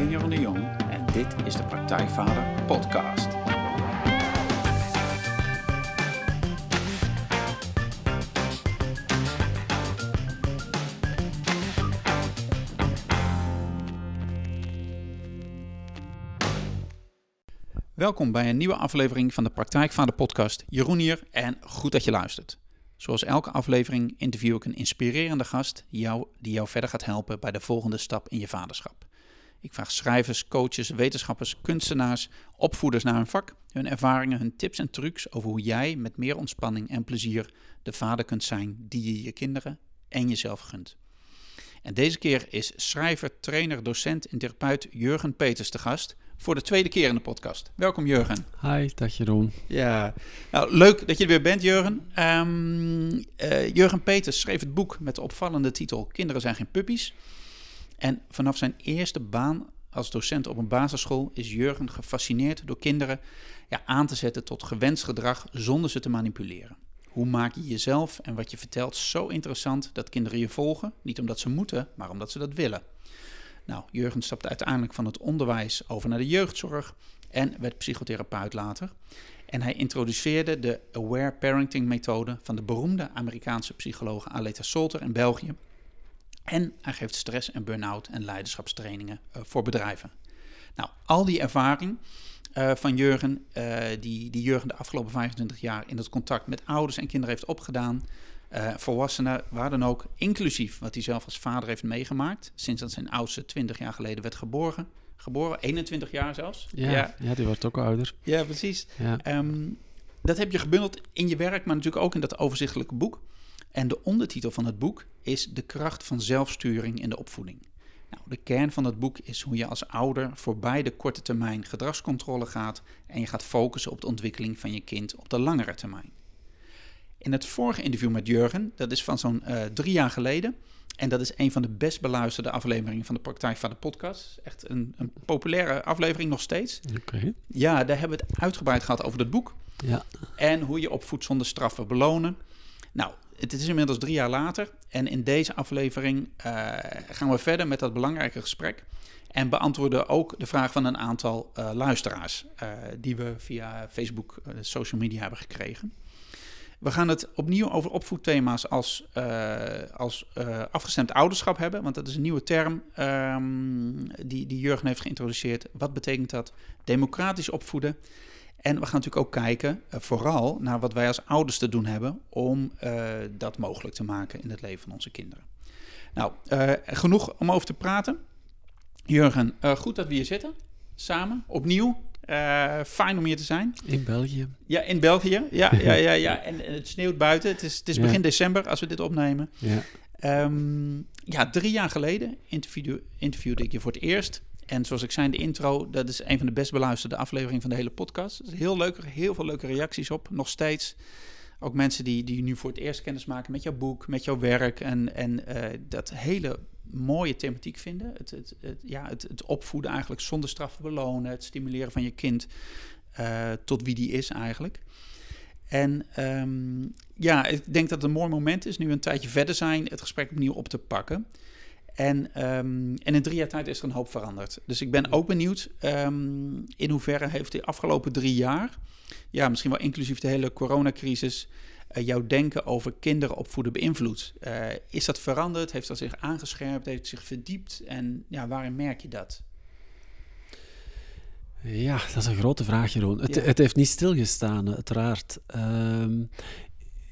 ben Jeroen de Jong en dit is de Praktijkvader Podcast. Welkom bij een nieuwe aflevering van de Praktijkvader Podcast. Jeroen hier en goed dat je luistert. Zoals elke aflevering interview ik een inspirerende gast jou, die jou verder gaat helpen bij de volgende stap in je vaderschap. Ik vraag schrijvers, coaches, wetenschappers, kunstenaars, opvoeders naar hun vak, hun ervaringen, hun tips en trucs over hoe jij met meer ontspanning en plezier de vader kunt zijn die je je kinderen en jezelf gunt. En deze keer is schrijver, trainer, docent en therapeut Jurgen Peters de gast voor de tweede keer in de podcast. Welkom Jurgen. Hi, dag Jeroen. Ja, nou leuk dat je er weer bent Jurgen. Um, Jurgen Peters schreef het boek met de opvallende titel Kinderen zijn geen puppies. En vanaf zijn eerste baan als docent op een basisschool is Jurgen gefascineerd door kinderen ja, aan te zetten tot gewenst gedrag zonder ze te manipuleren. Hoe maak je jezelf en wat je vertelt zo interessant dat kinderen je volgen? Niet omdat ze moeten, maar omdat ze dat willen. Nou, Jurgen stapte uiteindelijk van het onderwijs over naar de jeugdzorg en werd psychotherapeut later. En hij introduceerde de Aware Parenting methode van de beroemde Amerikaanse psycholoog Aleta Solter in België. En hij geeft stress- en burn-out en leiderschapstrainingen uh, voor bedrijven. Nou, al die ervaring uh, van Jurgen, uh, die, die Jurgen de afgelopen 25 jaar in het contact met ouders en kinderen heeft opgedaan, volwassenen, waar dan ook, inclusief wat hij zelf als vader heeft meegemaakt, sinds dat zijn oudste 20 jaar geleden werd geboren. Geboren, 21 jaar zelfs. Ja, ja. ja die wordt ook ouder. Ja, precies. Ja. Um, dat heb je gebundeld in je werk, maar natuurlijk ook in dat overzichtelijke boek. En de ondertitel van het boek is De kracht van zelfsturing in de opvoeding. Nou, de kern van het boek is hoe je als ouder voorbij de korte termijn gedragscontrole gaat en je gaat focussen op de ontwikkeling van je kind op de langere termijn. In het vorige interview met Jurgen, dat is van zo'n uh, drie jaar geleden, en dat is een van de best beluisterde afleveringen van de Praktijk van de Podcast. Echt een, een populaire aflevering nog steeds. Ja, daar hebben we het uitgebreid gehad over het boek. Ja. En hoe je opvoedt zonder straffen belonen. Nou, het is inmiddels drie jaar later. En in deze aflevering uh, gaan we verder met dat belangrijke gesprek. En beantwoorden ook de vraag van een aantal uh, luisteraars. Uh, die we via Facebook, social media hebben gekregen. We gaan het opnieuw over opvoedthema's als, als afgestemd ouderschap hebben. Want dat is een nieuwe term um, die, die Jurgen heeft geïntroduceerd. Wat betekent dat? Democratisch opvoeden. En we gaan natuurlijk ook kijken, uh, vooral naar wat wij als ouders te doen hebben om uh, dat mogelijk te maken in het leven van onze kinderen. Nou, uh, genoeg om over te praten. Jurgen, goed dat we hier zitten, samen, opnieuw. fijn om hier te zijn. In België. Ja, in België. Ja, ja, ja, ja. En, en het sneeuwt buiten. Het is, het is ja. begin december als we dit opnemen. Ja. Um, ja, drie jaar geleden interviewde, interviewde ik je voor het eerst. En zoals ik zei in de intro, dat is een van de best beluisterde afleveringen van de hele podcast. Dus heel leuk, heel veel leuke reacties op, nog steeds. Ook mensen die, die nu voor het eerst kennis maken met jouw boek, met jouw werk en, en uh, dat hele mooie thematiek vinden. Het, het, ja, het, het opvoeden eigenlijk zonder straf belonen, het stimuleren van je kind uh, tot wie die is eigenlijk. En um, ja, ik denk dat het een mooi moment is, nu een tijdje verder zijn, het gesprek opnieuw op te pakken. En, um, en in drie jaar tijd is er een hoop veranderd. Dus ik ben ook benieuwd um, in hoeverre heeft de afgelopen drie jaar, ja, misschien wel inclusief de hele coronacrisis, uh, jouw denken over kinderen opvoeden beïnvloed. Uh, is dat veranderd? Heeft dat zich aangescherpt? Heeft het zich verdiept? En ja, waarin merk je dat? Ja, dat is een grote vraag, Jeroen. Het, ja. het heeft niet stilgestaan, uiteraard. Um,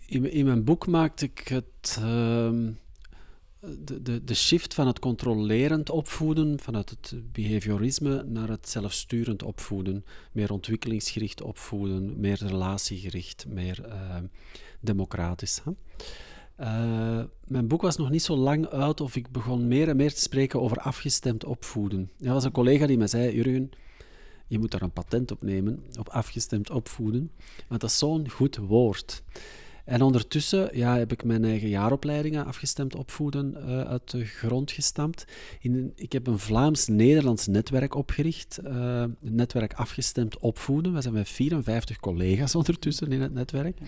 in, in, mijn boek maakte ik het de, de, de shift van het controlerend opvoeden, vanuit het behaviorisme, naar het zelfsturend opvoeden. Meer ontwikkelingsgericht opvoeden, meer relatiegericht, meer uh, democratisch. Hè? Uh, mijn boek was nog niet zo lang uit of ik begon meer en meer te spreken over afgestemd opvoeden. Er was een collega die mij zei, Jurgen, je moet daar een patent op nemen, op afgestemd opvoeden, want dat is zo'n goed woord. En ondertussen ja, heb ik mijn eigen jaaropleidingen afgestemd opvoeden uh, uit de grond gestampt. In, ik heb een Vlaams-Nederlands netwerk opgericht, uh, het netwerk afgestemd opvoeden. We zijn met 54 collega's ondertussen in het netwerk.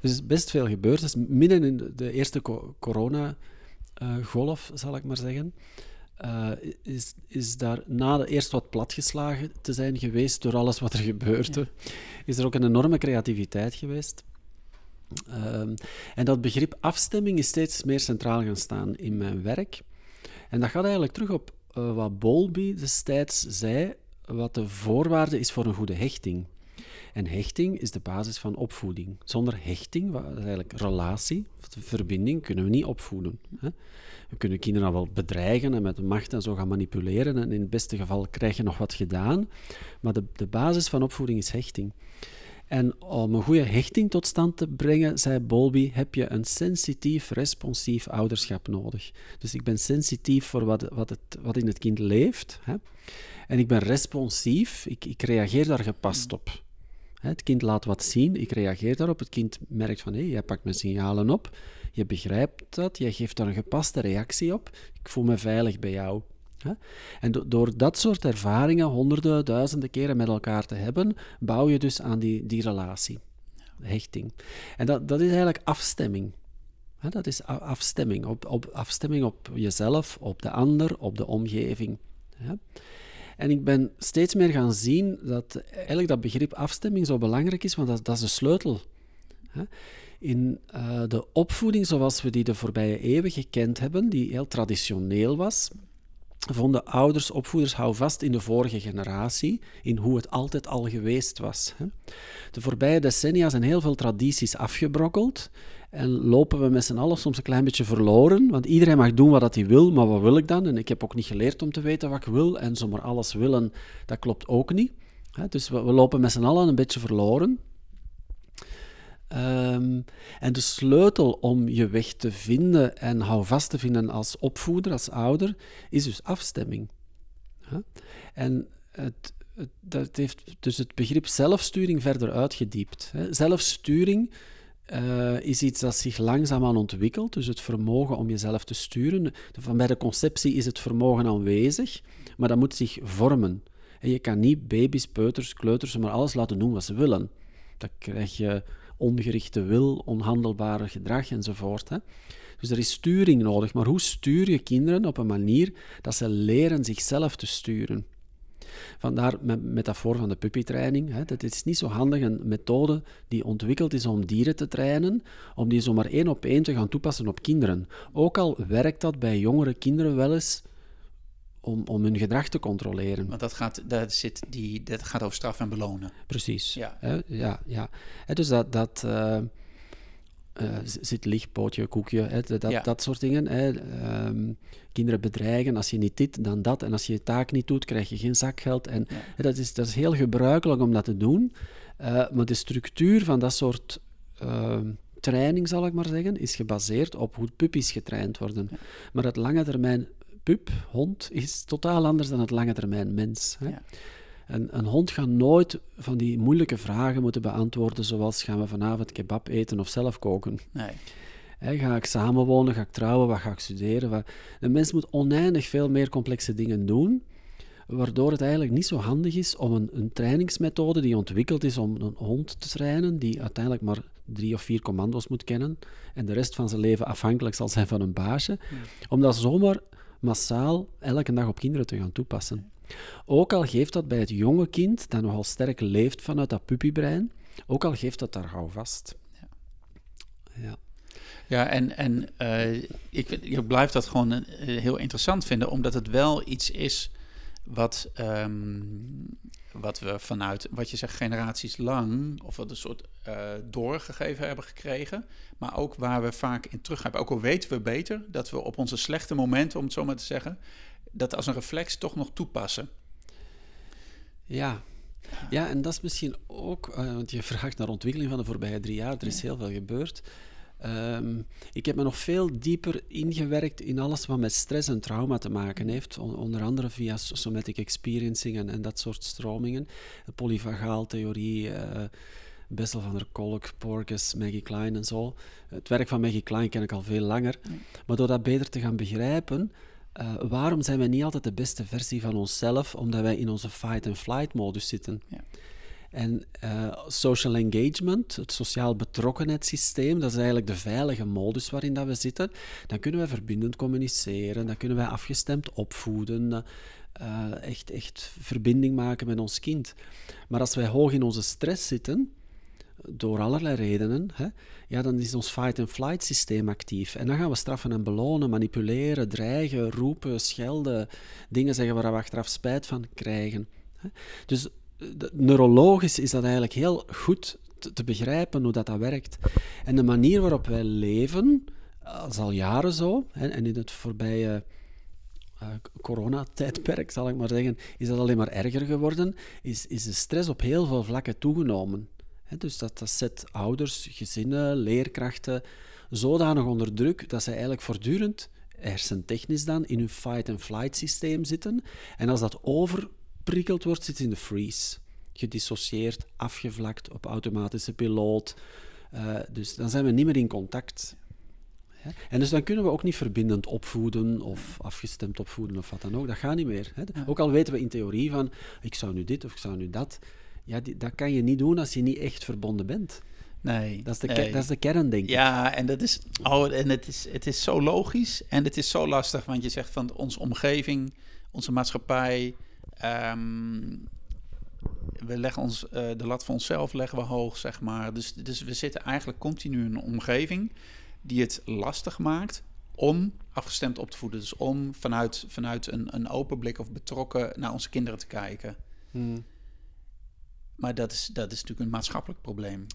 Dus er is best veel gebeurd. Dus midden in de eerste co corona-golf, zal ik maar zeggen. uh, is, is daar na eerst wat platgeslagen te zijn geweest door alles wat er gebeurde, is er ook een enorme creativiteit geweest. Um, en dat begrip afstemming is steeds meer centraal gaan staan in mijn werk. En dat gaat eigenlijk terug op uh, wat Bowlby destijds zei, wat de voorwaarde is voor een goede hechting. En hechting is de basis van opvoeding. Zonder hechting, wat eigenlijk relatie, verbinding, kunnen we niet opvoeden. Hè? We kunnen kinderen wel bedreigen en met macht en zo gaan manipuleren. En in het beste geval krijg je nog wat gedaan. Maar de, de basis van opvoeding is hechting. En om een goede hechting tot stand te brengen, zei Bowlby, heb je een sensitief, responsief ouderschap nodig. Dus ik ben sensitief voor wat, wat, het, wat in het kind leeft. Hè? En ik ben responsief, ik, ik reageer daar gepast op. Het kind laat wat zien, ik reageer daarop. Het kind merkt van, hé, jij pakt mijn signalen op. Je begrijpt dat, jij geeft daar een gepaste reactie op. Ik voel me veilig bij jou. En door dat soort ervaringen honderden, duizenden keren met elkaar te hebben, bouw je dus aan die, die relatie, hechting. En dat, dat is eigenlijk afstemming. Dat is afstemming. Op, op, afstemming op jezelf, op de ander, op de omgeving. En ik ben steeds meer gaan zien dat eigenlijk dat begrip afstemming zo belangrijk is, want dat, dat is de sleutel. In uh, de opvoeding zoals we die de voorbije eeuwen gekend hebben, die heel traditioneel was, vonden ouders, opvoeders, hou vast in de vorige generatie, in hoe het altijd al geweest was. De voorbije decennia zijn heel veel tradities afgebrokkeld en lopen we met z'n allen soms een klein beetje verloren, want iedereen mag doen wat hij wil, maar wat wil ik dan? En ik heb ook niet geleerd om te weten wat ik wil en zomaar alles willen, dat klopt ook niet. Dus we, lopen met z'n allen een beetje verloren. Um, en de sleutel om je weg te vinden en houvast te vinden als opvoeder, als ouder, is dus afstemming. En het, het, dat heeft dus het begrip zelfsturing verder uitgediept. Zelfsturing uh, is iets dat zich langzaamaan ontwikkelt, dus het vermogen om jezelf te sturen. Van bij de conceptie is het vermogen aanwezig, maar dat moet zich vormen. En je kan niet baby's, peuters, kleuters, maar alles laten doen wat ze willen. Dan krijg je ongerichte wil, onhandelbare gedrag enzovoort. Hè. Dus er is sturing nodig. Maar hoe stuur je kinderen op een manier dat ze leren zichzelf te sturen? Vandaar met metafoor van de puppytraining. Hè. Dat is niet zo handig een methode die ontwikkeld is om dieren te trainen, om die zomaar één op één te gaan toepassen op kinderen. Ook al werkt dat bij jongere kinderen wel eens om, om hun gedrag te controleren. Want dat gaat, dat zit die, dat gaat over straf en belonen. Precies. Ja, ja, ja. dus dat, dat uh, uh, zit lichtpootje, koekje, dat, dat soort dingen. Ehm, kinderen bedreigen, als je niet dit, dan dat. En als je je taak niet doet, krijg je geen zakgeld. En dat, is, dat is heel gebruikelijk om dat te doen. Uh, maar de structuur van dat soort ehm, training, zal ik maar zeggen, is gebaseerd op hoe puppies getraind worden. Maar het lange termijn pup, hond, is totaal anders dan het lange termijn mens. Hè? Ja. een hond gaat nooit van die moeilijke vragen moeten beantwoorden, zoals gaan we vanavond kebab eten of zelf koken. Nee. ga ik samenwonen, ga ik trouwen, wat ga ik studeren? Wat... Een mens moet oneindig veel meer complexe dingen doen, waardoor het eigenlijk niet zo handig is om een, een trainingsmethode die ontwikkeld is om een hond te trainen, die uiteindelijk maar drie of vier commando's moet kennen en de rest van zijn leven afhankelijk zal zijn van een baasje, om dat zomaar massaal elke dag op kinderen te gaan toepassen. Ook al geeft dat bij het jonge kind, dat nogal sterk leeft vanuit dat puppybrein, ook al geeft dat daar gauw vast. Ja, ja. ja en, en uh, ik, ik blijf dat gewoon uh, heel interessant vinden, omdat het wel iets is wat, um, wat we vanuit, wat je zegt, generaties lang, of wat een soort uh, doorgegeven hebben gekregen, maar ook waar we vaak in teruggaan. Ook al weten we beter dat we op onze slechte momenten, om het zo maar te zeggen, dat als een reflex toch nog toepassen. Ja, ja, en dat is misschien ook, uh, want je vraagt naar ontwikkeling van de voorbije drie jaar, er is heel veel gebeurd. Um, ik heb me nog veel dieper ingewerkt in alles wat met stress en trauma te maken heeft. onder andere via somatic experiencing en, en, dat soort stromingen. De polyvagaaltheorie, uh, Bessel van der Kolk, Porges, Maggie Klein en zo. Het werk van Maggie Klein ken ik al veel langer. Maar door dat beter te gaan begrijpen, uh, waarom zijn wij niet altijd de beste versie van onszelf? Omdat wij in onze fight-and-flight-modus zitten. Ja. En uh, social engagement, het sociaal betrokkenheidssysteem, dat is eigenlijk de veilige modus waarin dat we zitten. Dan kunnen wij verbindend communiceren, dan kunnen wij afgestemd opvoeden, uh, echt, echt verbinding maken met ons kind. Maar als wij hoog in onze stress zitten, door allerlei redenen, hè, ja, dan is ons fight-and-flight systeem actief. En dan gaan we straffen en belonen, manipuleren, dreigen, roepen, schelden, dingen zeggen waar we achteraf spijt van krijgen. Hè. Neurologisch is dat eigenlijk heel goed te, begrijpen hoe dat, dat werkt. En de manier waarop wij leven, dat is al jaren zo, hè, en in het voorbije uh, coronatijdperk, zal ik maar zeggen, is dat alleen maar erger geworden, is, is de stress op heel veel vlakken toegenomen. dus dat, dat zet ouders, gezinnen, leerkrachten zodanig onder druk dat ze eigenlijk voortdurend, hersentechnisch dan, in hun fight-and-flight systeem zitten. En als dat overprikkeld wordt, zit in de freeze. Gedissocieerd, afgevlakt, op automatische piloot. Uh, dus dan zijn we niet meer in contact. En dus dan kunnen we ook niet verbindend opvoeden of afgestemd opvoeden of wat dan ook. Dat gaat niet meer. Hè? Ook al weten we in theorie van, ik zou nu dit of ik zou nu dat. Ja, die, dat kan je niet doen als je niet echt verbonden bent. Nee. Dat is de, dat is de kern, denk ik. Ja, en, dat is, oh, en het, is, het is zo logisch en het is zo lastig, want je zegt van onze omgeving, onze maatschappij, ehm, we leggen ons, uh, de lat voor onszelf leggen we hoog, zeg maar. Dus, dus we zitten eigenlijk continu in een omgeving die het lastig maakt om afgestemd op te voeden. Dus om vanuit, vanuit een, een open blik of betrokken naar onze kinderen te kijken. Hmm. Maar dat is, dat is natuurlijk een maatschappelijk probleem.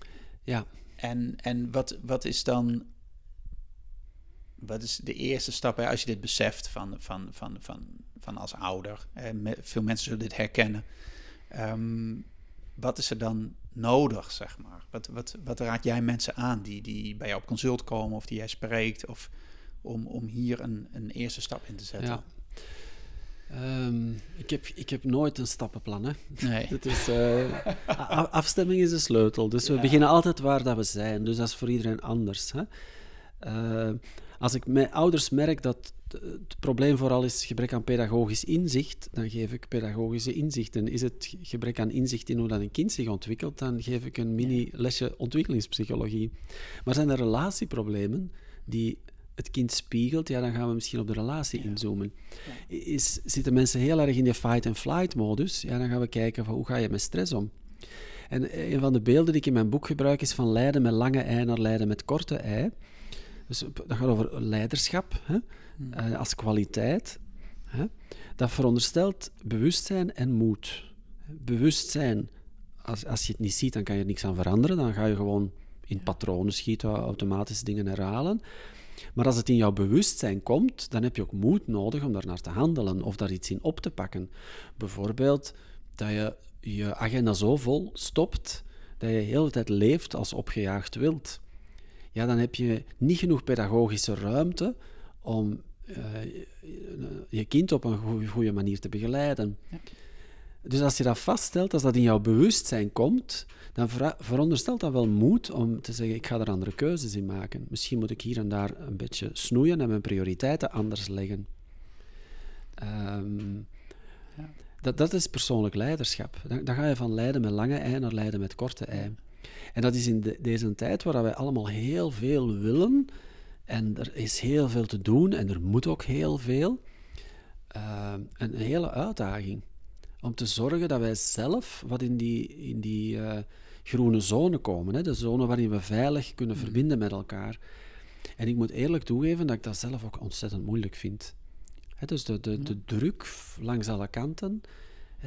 Ja. En, en wat, wat is dan. Wat is de eerste stap hè, als je dit beseft van, van, van, van, van als ouder? Hè, veel mensen zullen dit herkennen. Ehm, wat is er dan nodig, zeg maar? Wat, wat, wat raad jij mensen aan die, die bij jou op consult komen of die jij spreekt, of om, om hier een, een eerste stap in te zetten? Ja. Ehm, ik, heb, ik heb nooit een stappenplan. Hè. Nee. Is, uh, afstemming is de sleutel. Dus we beginnen altijd waar dat we zijn. Dus dat is voor iedereen anders. Hè. Uh, als ik mijn ouders merk dat het probleem vooral is gebrek aan pedagogisch inzicht, dan geef ik pedagogische inzichten. Is het gebrek aan inzicht in hoe dat een kind zich ontwikkelt, dan geef ik een mini-lesje ontwikkelingspsychologie. Maar zijn er relatieproblemen die het kind spiegelt, ja, dan gaan we misschien op de relatie inzoomen. Is, zitten mensen heel erg in de fight-and-flight-modus, ja, dan gaan we kijken van hoe ga je met stress om. En een van de beelden die ik in mijn boek gebruik is van lijden met lange ei naar lijden met korte ei. Dus dat gaat over leiderschap hè, hmm. eh, als kwaliteit. Hè. Dat veronderstelt bewustzijn en moed. Bewustzijn, als, als je het niet ziet, dan kan je er niks aan veranderen. Dan ga je gewoon in patronen schieten, automatisch dingen herhalen. Maar als het in jouw bewustzijn komt, dan heb je ook moed nodig om daar naar te handelen of daar iets in op te pakken. Bijvoorbeeld dat je je agenda zo vol stopt dat je de hele tijd leeft als opgejaagd wild ja, dan heb je niet genoeg pedagogische ruimte om je kind op een goede manier te begeleiden. Ja. Dus als je dat vaststelt, als dat in jouw bewustzijn komt, dan veronderstelt dat wel moed om te zeggen, ik ga er andere keuzes in maken. Misschien moet ik hier en daar een beetje snoeien en mijn prioriteiten anders leggen. Um, ja. dat, dat is persoonlijk leiderschap. Dan, dan, ga je van lijden met lange ei naar lijden met korte ei. En dat is in deze tijd waar wij allemaal heel veel willen. En er is heel veel te doen en er moet ook heel veel. Uh, een hele uitdaging. Om te zorgen dat wij zelf wat in die, in die uh, groene zone komen. Hè? De zone waarin we veilig kunnen mm. verbinden met elkaar. En ik moet eerlijk toegeven dat ik dat zelf ook ontzettend moeilijk vind. Hè, dus de, de, de druk langs alle kanten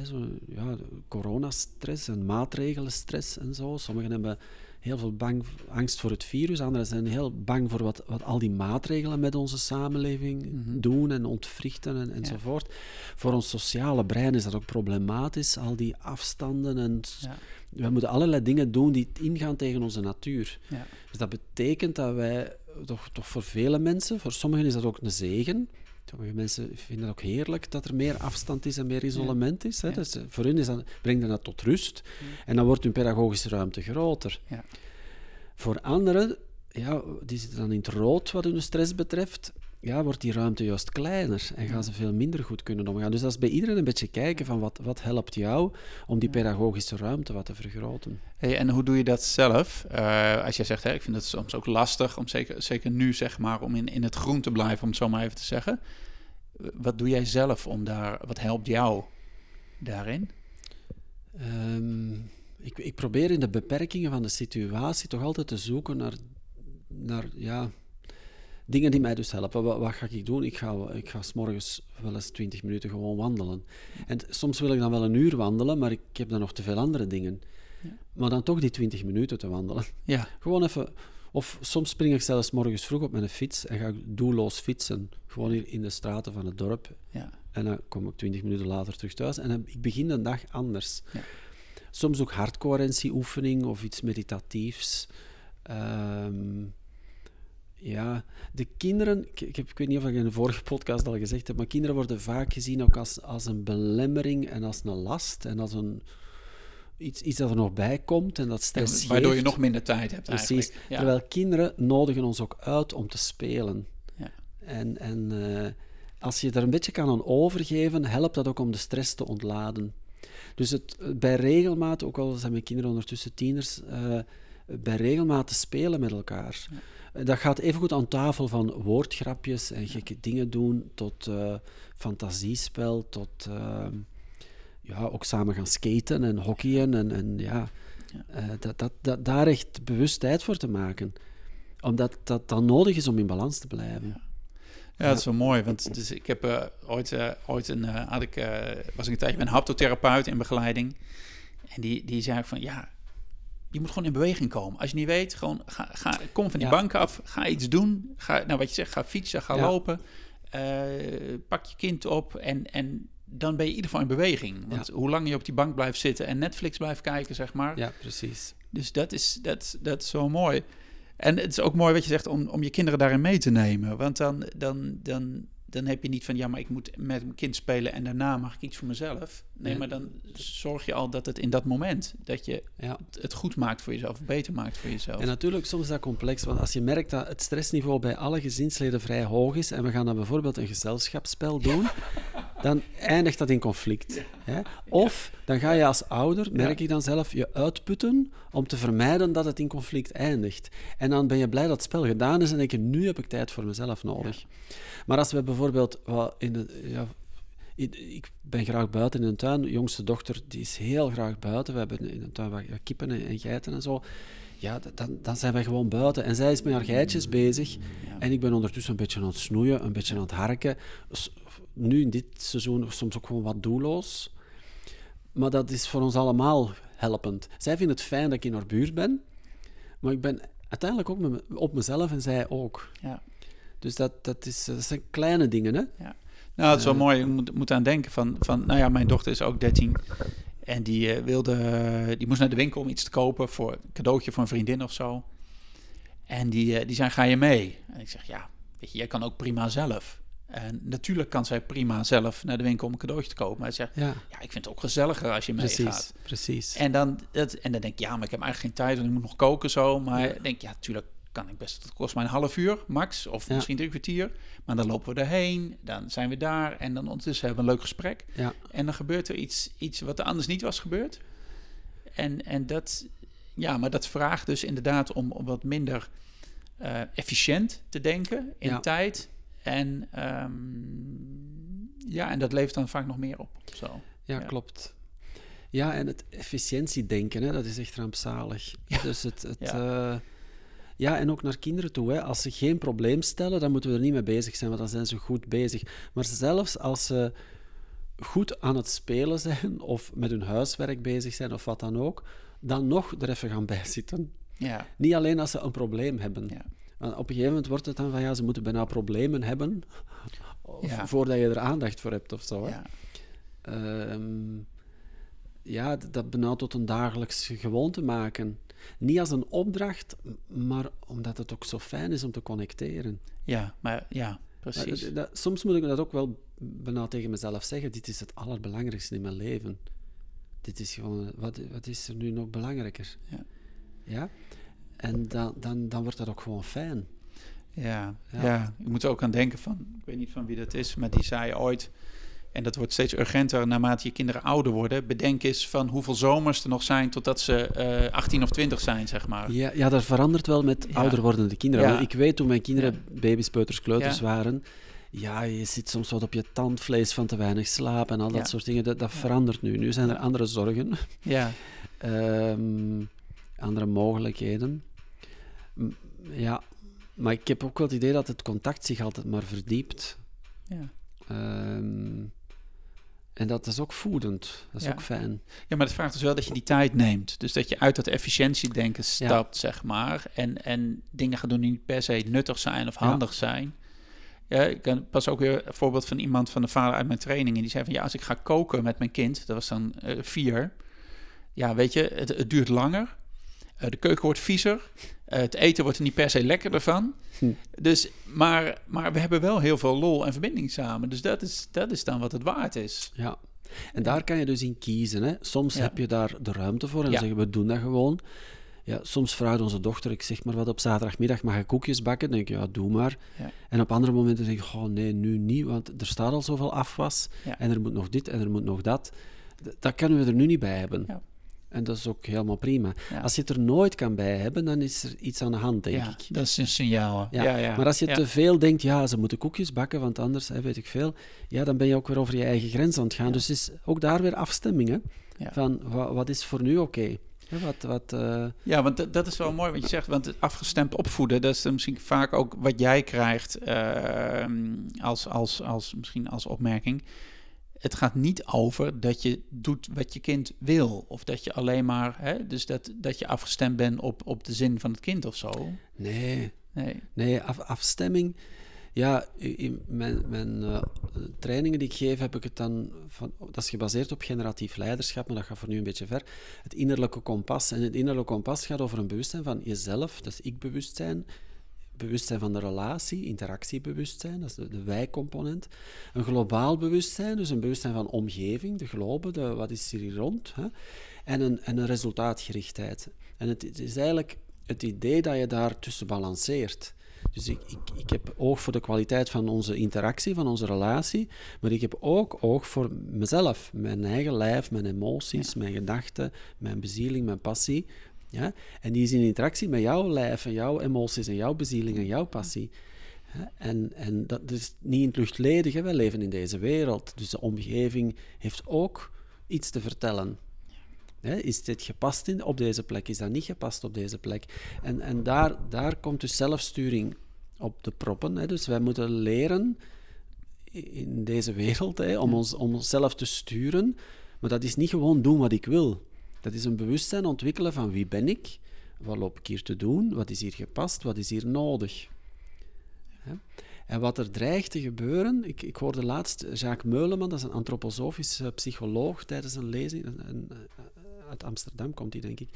zo, ja, coronastress en maatregelenstress en zo. Sommigen hebben heel veel bang, angst voor het virus, anderen zijn heel bang voor wat, wat al die maatregelen met onze samenleving mhm. doen en ontwrichten en, enzovoort. Voor ons sociale brein is dat ook problematisch, al die afstanden en... Ja. We moeten allerlei dingen doen die ingaan tegen onze natuur. Ja. Dus dat betekent dat wij, toch, toch voor vele mensen, voor sommigen is dat ook een zegen, Sommige mensen vinden het ook heerlijk dat er meer afstand is en meer isolement is. Hè? Dus eh, voor hun is dat, brengt dat tot rust. En dan wordt hun pedagogische ruimte groter. Voor anderen, ja, die zitten dan in het rood wat hun stress betreft. Ja, wordt die ruimte juist kleiner en gaan ze veel minder goed kunnen omgaan. Dus dat is bij iedereen een beetje kijken van wat, wat helpt jou om die pedagogische ruimte wat te vergroten. Hey, en hoe doe je dat zelf? Uh, als jij zegt, hè, ik vind het soms ook lastig, om zeker, zeker nu zeg maar, om in, in het groen te blijven, om het zo maar even te zeggen. Wat doe jij zelf om daar, wat helpt jou daarin? Um, ik, ik probeer in de beperkingen van de situatie toch altijd te zoeken naar, naar ja, dingen die mij dus helpen. Wat, wat, ga ik doen? Ik ga, ik ga s morgens wel eens 20 minuten gewoon wandelen. En soms wil ik dan wel een uur wandelen, maar ik heb dan nog te veel andere dingen. Ja. Maar dan toch die 20 minuten te wandelen. Ja. Gewoon even. Of soms spring ik zelfs morgens vroeg op mijn fiets en ga ik doelloos fietsen. Gewoon hier in de straten van het dorp. Ja. En dan kom ik 20 minuten later terug thuis en dan, ik begin de dag anders. Ja. Soms ook hartcoherentieoefening of iets meditatiefs. Um, ja, de kinderen, ik, ik, heb, ik, weet niet of ik in de vorige podcast al gezegd heb, maar kinderen worden vaak gezien ook als, als een belemmering en als een last en als een, iets, iets dat er nog bij komt en dat stress ja, Waardoor je nog minder tijd hebt Precies. Ja. Terwijl kinderen nodigen ons ook uit om te spelen. Ja. En, en uh, als je er een beetje kan aan overgeven, helpt dat ook om de stress te ontladen. Dus het, bij regelmaat, ook al zijn mijn kinderen ondertussen tieners, uh, bij regelmaat te spelen met elkaar. Ja dat gaat evengoed aan tafel van woordgrapjes en gekke dingen doen, tot uh, fantasiespel, tot uh, ja, ook samen gaan skaten en hockeyen. En, en ja. Uh, dat, dat, dat, daar echt bewust tijd voor te maken. Omdat dat dan nodig is om in balans te blijven. Ja. Dat is wel mooi. Want dus ik heb uh, ooit, uh, ooit een, uh, had ik, was ik een tijdje met een haptotherapeut in begeleiding. En die, die zei van ja, je moet gewoon in beweging komen. Als je niet weet, gewoon ga, ga, kom van die bank af, ga iets doen. Ga, nou, wat je zegt, ga fietsen, ga lopen. Uh, pak je kind op en, en dan ben je in ieder geval in beweging. Want hoe lang je op die bank blijft zitten en Netflix blijft kijken, zeg maar. Ja, precies. Dus dat is, dat, dat is zo mooi. En het is ook mooi wat je zegt om, om je kinderen daarin mee te nemen. Want dan, dan, dan dan heb je niet van ja, maar ik moet met mijn kind spelen en daarna mag ik iets voor mezelf. Nee, maar dan zorg je al dat het in dat moment dat je ja. het goed maakt voor jezelf, beter maakt voor jezelf. En natuurlijk, soms is dat complex, want als je merkt dat het stressniveau bij alle gezinsleden vrij hoog is en we gaan dan bijvoorbeeld een gezelschapsspel doen, dan eindigt dat in conflict. Hè? Of dan ga je als ouder, merk ik dan zelf, je uitputten om te vermijden dat het in conflict eindigt. En dan ben je blij dat het spel gedaan is en denk je, nu heb ik tijd voor mezelf nodig. Maar als we bijvoorbeeld in de, ja, ik ben graag buiten in de tuin. De jongste dochter die is heel graag buiten. We hebben in de tuin wat kippen en, geiten en zo. Ja, dan, dan zijn wij gewoon buiten. En zij is met haar geitjes bezig. En ik ben ondertussen een beetje aan het snoeien, een beetje aan het harken. Nu in dit seizoen soms ook gewoon wat doelloos. Maar dat is voor ons allemaal helpend. Zij vindt het fijn dat ik in haar buurt ben. Maar ik ben uiteindelijk ook op mezelf en zij ook. Ja. Dus dat, dat, is, dat zijn kleine dingen, hè? Ja. Nou, het is wel uh, mooi. Je moet, moet aan denken van, van... Nou ja, mijn dochter is ook 13. En die, uh, wilde, die moest naar de winkel om iets te kopen... voor een cadeautje voor een vriendin of zo. En die, uh, die zei, ga je mee? En ik zeg, ja, weet je, jij kan ook prima zelf. En natuurlijk kan zij prima zelf naar de winkel om een cadeautje te kopen. Maar hij zegt, ja, ja ik vind het ook gezelliger als je precies, meegaat. Precies, En dan, dat, en dan denk ik, ja, maar ik heb eigenlijk geen tijd... want ik moet nog koken zo. Maar ja. denk ja, natuurlijk kan ik best. Het kost mij een half uur max, of ja. misschien drie kwartier. Maar dan lopen we erheen, dan zijn we daar en dan ondertussen hebben we een leuk gesprek. Ja. En dan gebeurt er iets, iets wat er anders niet was gebeurd. En, en dat, ja, maar dat vraagt dus inderdaad om, om wat minder uh, efficiënt te denken in ja. tijd. En um, ja, en dat levert dan vaak nog meer op. Zo. Ja, ja. klopt. Ja, en het efficiëntiedenken, hè, dat is echt rampzalig. Ja. Dus het, het ja. Uh, ja, en ook naar kinderen toe. Hè. Als ze geen probleem stellen, dan moeten we er niet mee bezig zijn, want dan zijn ze goed bezig. Maar zelfs als ze goed aan het spelen zijn, of met hun huiswerk bezig zijn, of wat dan ook, dan nog er even gaan bijzitten. Ja. Niet alleen als ze een probleem hebben. Ja. Want op een gegeven moment wordt het dan van, ja, ze moeten bijna problemen hebben, ja. voordat je er aandacht voor hebt of zo. Hè. Ja. Um, ja, dat bijna tot een dagelijks gewoonte maken. Niet als een opdracht, maar omdat het ook zo fijn is om te connecteren. Ja, maar ja, precies. Maar, dat, soms moet ik dat ook wel bijna tegen mezelf zeggen. Dit is het allerbelangrijkste in mijn leven. Dit is gewoon, wat, wat is er nu nog belangrijker? Ja. ja? En dan, dan, dan wordt dat ook gewoon fijn. Ja, ja. ja. je moet er ook aan denken van, ik weet niet van wie dat is, maar die zei ooit, en dat wordt steeds urgenter naarmate je kinderen ouder worden. Bedenk eens van hoeveel zomers er nog zijn totdat ze uh, 18 of 20 zijn, zeg maar. Ja, ja dat verandert wel met ouder wordende kinderen. Ik weet toen mijn kinderen baby's, peuters, kleuters waren ja, je zit soms wat op je tandvlees van te weinig slaap en al dat soort dingen. Dat, dat verandert nu. Nu zijn er andere zorgen. Ja. Ehm, andere mogelijkheden. Ja, maar ik heb ook wel het idee dat het contact zich altijd maar verdiept. Ja. Ehm, en dat is ook voedend. Dat is ook fijn. Ja, maar het vraagt dus wel dat je die tijd neemt. Dus dat je uit dat efficiëntiedenken stapt, zeg maar. En, en dingen gaat doen die niet per se nuttig zijn of handig zijn. Ja, ik pas ook weer een voorbeeld van iemand van de vader uit mijn training. En die zei van ja, als ik ga koken met mijn kind, dat was dan uh, vier. Ja, weet je, het, het duurt langer. Uh, de keuken wordt viezer. Uh, het eten wordt er niet per se lekkerder van. Hm. Dus, maar, maar we hebben wel heel veel lol en verbinding samen. Dus dat is, dat is dan wat het waard is. Ja, en daar kan je dus in kiezen. Hè? Soms heb je daar de ruimte voor en ja. zeggen we doen dat gewoon. Ja, soms vraagt onze dochter, ik zeg maar wat, op zaterdagmiddag mag ik koekjes bakken? Dan denk ik, ja, doe maar. Ja. En op andere momenten denk ik, oh nee, nu niet, want er staat al zoveel afwas. En er moet nog dit en er moet nog dat. dat kunnen we er nu niet bij hebben. En dat is ook helemaal prima. Als je het er nooit kan bij hebben, dan is er iets aan de hand, denk ja, ik. Dat is een signaal. Ja. Ja, Maar als je te veel denkt, ja, ze moeten koekjes bakken, want anders, hè, weet ik veel, ja, dan ben je ook weer over je eigen grens aan het gaan. Dus is ook daar weer afstemming, Van, wat, wat is voor nu oké? Wat, wat, uh... Ja, want dat is wel mooi wat je zegt. Want afgestemd opvoeden, dat is misschien vaak ook wat jij krijgt uh, als, als, als, misschien als opmerking. Het gaat niet over dat je doet wat je kind wil. Of dat je alleen maar, hè, dus dat, dat je afgestemd bent op, op de zin van het kind of zo. Nee. Nee, nee af, afstemming ja, in mijn, mijn uh, trainingen die ik geef, heb ik het dan van, dat is gebaseerd op generatief leiderschap, maar dat gaat voor nu een beetje ver. Het innerlijke kompas. En het innerlijke kompas gaat over een bewustzijn van jezelf, dat is ik-bewustzijn, bewustzijn van de relatie, interactiebewustzijn, dat is de, de wij-component. Een globaal bewustzijn, dus een bewustzijn van omgeving, de globe, de, wat is hier rond. Hè? En, een, en een resultaatgerichtheid. En het, het is eigenlijk het idee dat je daar tussen balanceert. Dus ik, ik, ik heb oog voor de kwaliteit van onze interactie, van onze relatie, maar ik heb ook oog voor mezelf, mijn eigen lijf, mijn emoties, mijn gedachten, mijn bezieling, mijn passie. Ja? En die is in interactie met jouw lijf en jouw emoties en jouw bezieling en jouw passie. En, en dat is niet in het luchtledige, wij leven in deze wereld. Dus de omgeving heeft ook iets te vertellen. is dit gepast in, op deze plek? Is dat niet gepast op deze plek? En, en daar, daar komt dus zelfsturing op de proppen. Hè. Dus wij moeten leren in deze wereld hè, om, ons, om onszelf te sturen. Maar dat is niet gewoon doen wat ik wil. Dat is een bewustzijn ontwikkelen van wie ben ik, wat loop ik hier te doen, wat is hier gepast, wat is hier nodig. En wat er dreigt te gebeuren, ik, ik hoorde laatst Jacques Meuleman, dat is een antroposofische psycholoog, tijdens een lezing, een, uit Amsterdam komt hij denk ik,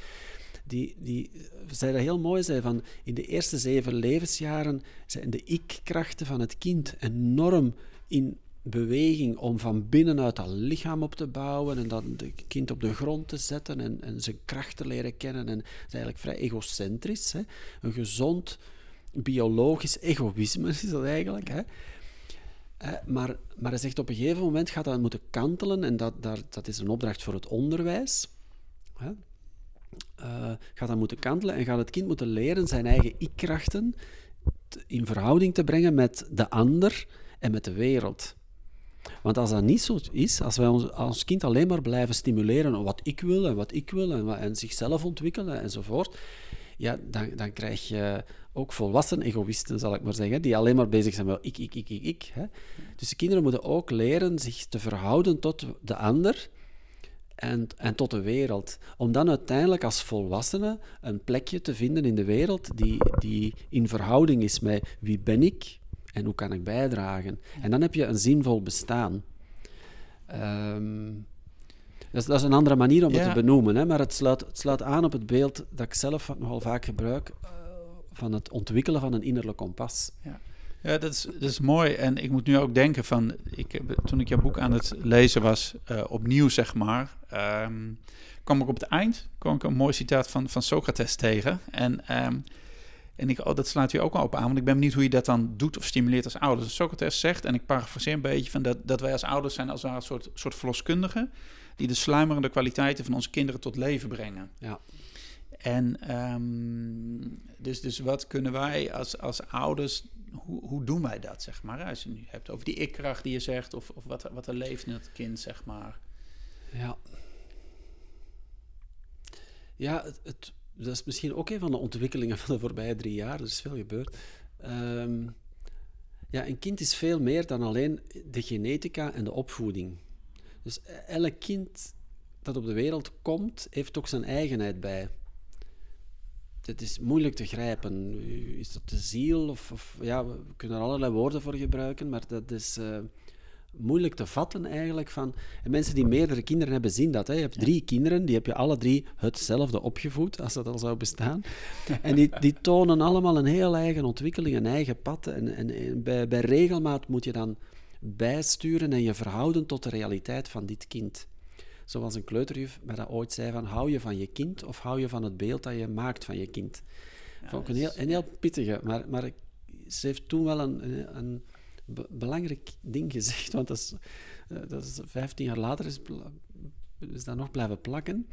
die, die zei dat heel mooi, zei van in de eerste zeven levensjaren zijn de ik-krachten van het kind enorm in beweging om van binnenuit dat lichaam op te bouwen en dan het kind op de grond te zetten en, en zijn kracht te leren kennen. En het is eigenlijk vrij egocentrisch. Hè? Een gezond biologisch egoïsme is dat eigenlijk. Hè? Eh, maar, maar hij zegt op een gegeven moment gaat dat moeten kantelen en dat, dat, dat is een opdracht voor het onderwijs. Hè? uh, gaat dat moeten kantelen en gaat het kind moeten leren zijn eigen ik-krachten in verhouding te brengen met de ander en met de wereld. Want als dat niet zo is, als wij ons, kind alleen maar blijven stimuleren wat ik wil en wat ik wil en, en zichzelf ontwikkelen enzovoort, ja, dan, dan krijg je ook volwassen egoïsten, zal ik maar zeggen, die alleen maar bezig zijn met ik, ik, ik, ik, ik. Hè. Dus de kinderen moeten ook leren zich te verhouden tot de ander en, en tot de wereld. Om dan uiteindelijk als volwassene een plekje te vinden in de wereld die, die in verhouding is met wie ben ik en hoe kan ik bijdragen. En dan heb je een zinvol bestaan. Ehm, dat, is, dat, is, een andere manier om het te benoemen, hè, maar het sluit, het sluit aan op het beeld dat ik zelf nogal vaak gebruik uh, van het ontwikkelen van een innerlijk kompas. Ja. Ja, dat is, dat is mooi. En ik moet nu ook denken van, ik, toen ik jouw boek aan het lezen was, uh, opnieuw zeg maar, um, kwam ik op het eind kwam ik een mooi citaat van, van Socrates tegen. En um, En ik, oh, dat slaat u ook al op aan, want ik ben benieuwd hoe je dat dan doet of stimuleert als ouders. Dus Socrates zegt, en ik parafraseer een beetje, van dat, dat wij als ouders zijn als een soort, soort verloskundigen die de sluimerende kwaliteiten van onze kinderen tot leven brengen. Ja. En ehm, dus, dus wat kunnen wij als, als ouders, hoe, hoe doen wij dat, zeg maar? Als je nu hebt over die ikkracht die je zegt, of, of wat, wat er leeft in het kind, zeg maar. Ja. Ja, het, het, dat is misschien ook een van de ontwikkelingen van de voorbije drie jaar. Er is veel gebeurd. Ehm, ja, een kind is veel meer dan alleen de genetica en de opvoeding. Dus elk kind dat op de wereld komt, heeft ook zijn eigenheid bij. Het is moeilijk te grijpen. Is dat de ziel? Of, of ja, we kunnen er allerlei woorden voor gebruiken, maar dat is uh, moeilijk te vatten eigenlijk. Van, en mensen die meerdere kinderen hebben, zien dat. Hè. Je hebt drie kinderen, die heb je alle drie hetzelfde opgevoed, als dat al zou bestaan. en die, die tonen allemaal een heel eigen ontwikkeling, een eigen pad. En, en, en bij, bij regelmaat moet je dan bijsturen en je verhouden tot de realiteit van dit kind. Zoals een kleuterjuf mij dat ooit zei van hou je van je kind of hou je van het beeld dat je maakt van je kind. Ja, Vond ik een heel, een heel pittige, maar, maar ze heeft toen wel een, een belangrijk ding gezegd, want dat is, eh, dat is 15 jaar later is, is dat nog blijven plakken.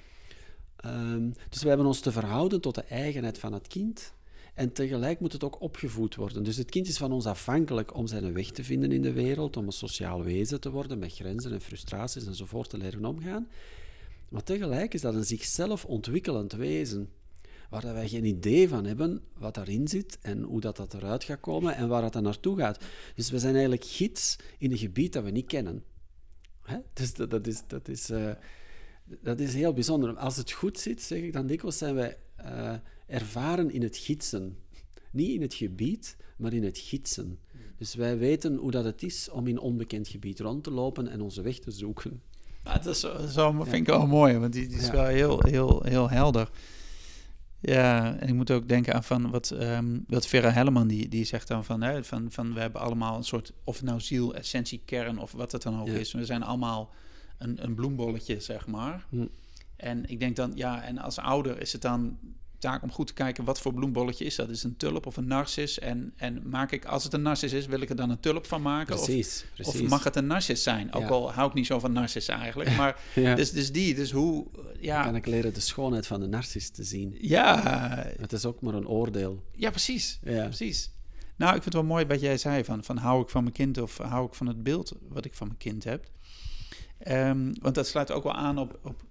Um, dus we hebben ons te verhouden tot de eigenheid van het kind en tegelijk moet het ook opgevoed worden. Dus het kind is van ons afhankelijk om zijn weg te vinden in de wereld, om een sociaal wezen te worden met grenzen en frustraties enzovoort te leren omgaan. Maar tegelijk is dat een zichzelf ontwikkelend wezen, waar wij geen idee van hebben wat daarin zit en hoe dat, dat eruit gaat komen en waar dat dan naartoe gaat. Dus we zijn eigenlijk gids in een gebied dat we niet kennen. Hè? Dus dat, dat, is, dat, is, uh, dat is heel bijzonder. Als het goed zit, zeg ik dan dikwijls, zijn wij... Uh, ervaren in het gidsen. Niet in het gebied, maar in het gidsen. Dus wij weten hoe dat het is om in onbekend gebied rond te lopen en onze weg te zoeken. Ja, dat is zo, zo vind ik wel mooi, want die, die is wel heel, heel, heel helder. Ja, en ik moet ook denken aan van wat, um, wat Vera Helleman die, die zegt dan van, hè, van, van we hebben allemaal een soort, of het nou ziel, essentie, kern of wat het dan ook is. We zijn allemaal een, een bloembolletje, zeg maar. Hm. En ik denk dan, ja, en als ouder is het dan taak om goed te kijken wat voor bloembolletje is dat. Is een tulp of een narcis? En, en maak ik, als het een narcis is, wil ik er dan een tulp van maken? Precies, of, precies. of mag het een narcis zijn? Ook al hou ik niet zo van narcis eigenlijk. Maar ja. dus, dus die, dus hoe... Ja. kan ik leren de schoonheid van de narcis te zien. Ja. Het is ook maar een oordeel. Ja, precies. Ja. precies. Nou, ik vind het wel mooi wat jij zei van, van hou ik van mijn kind of hou ik van het beeld wat ik van mijn kind heb. Um, want dat sluit ook wel aan op, op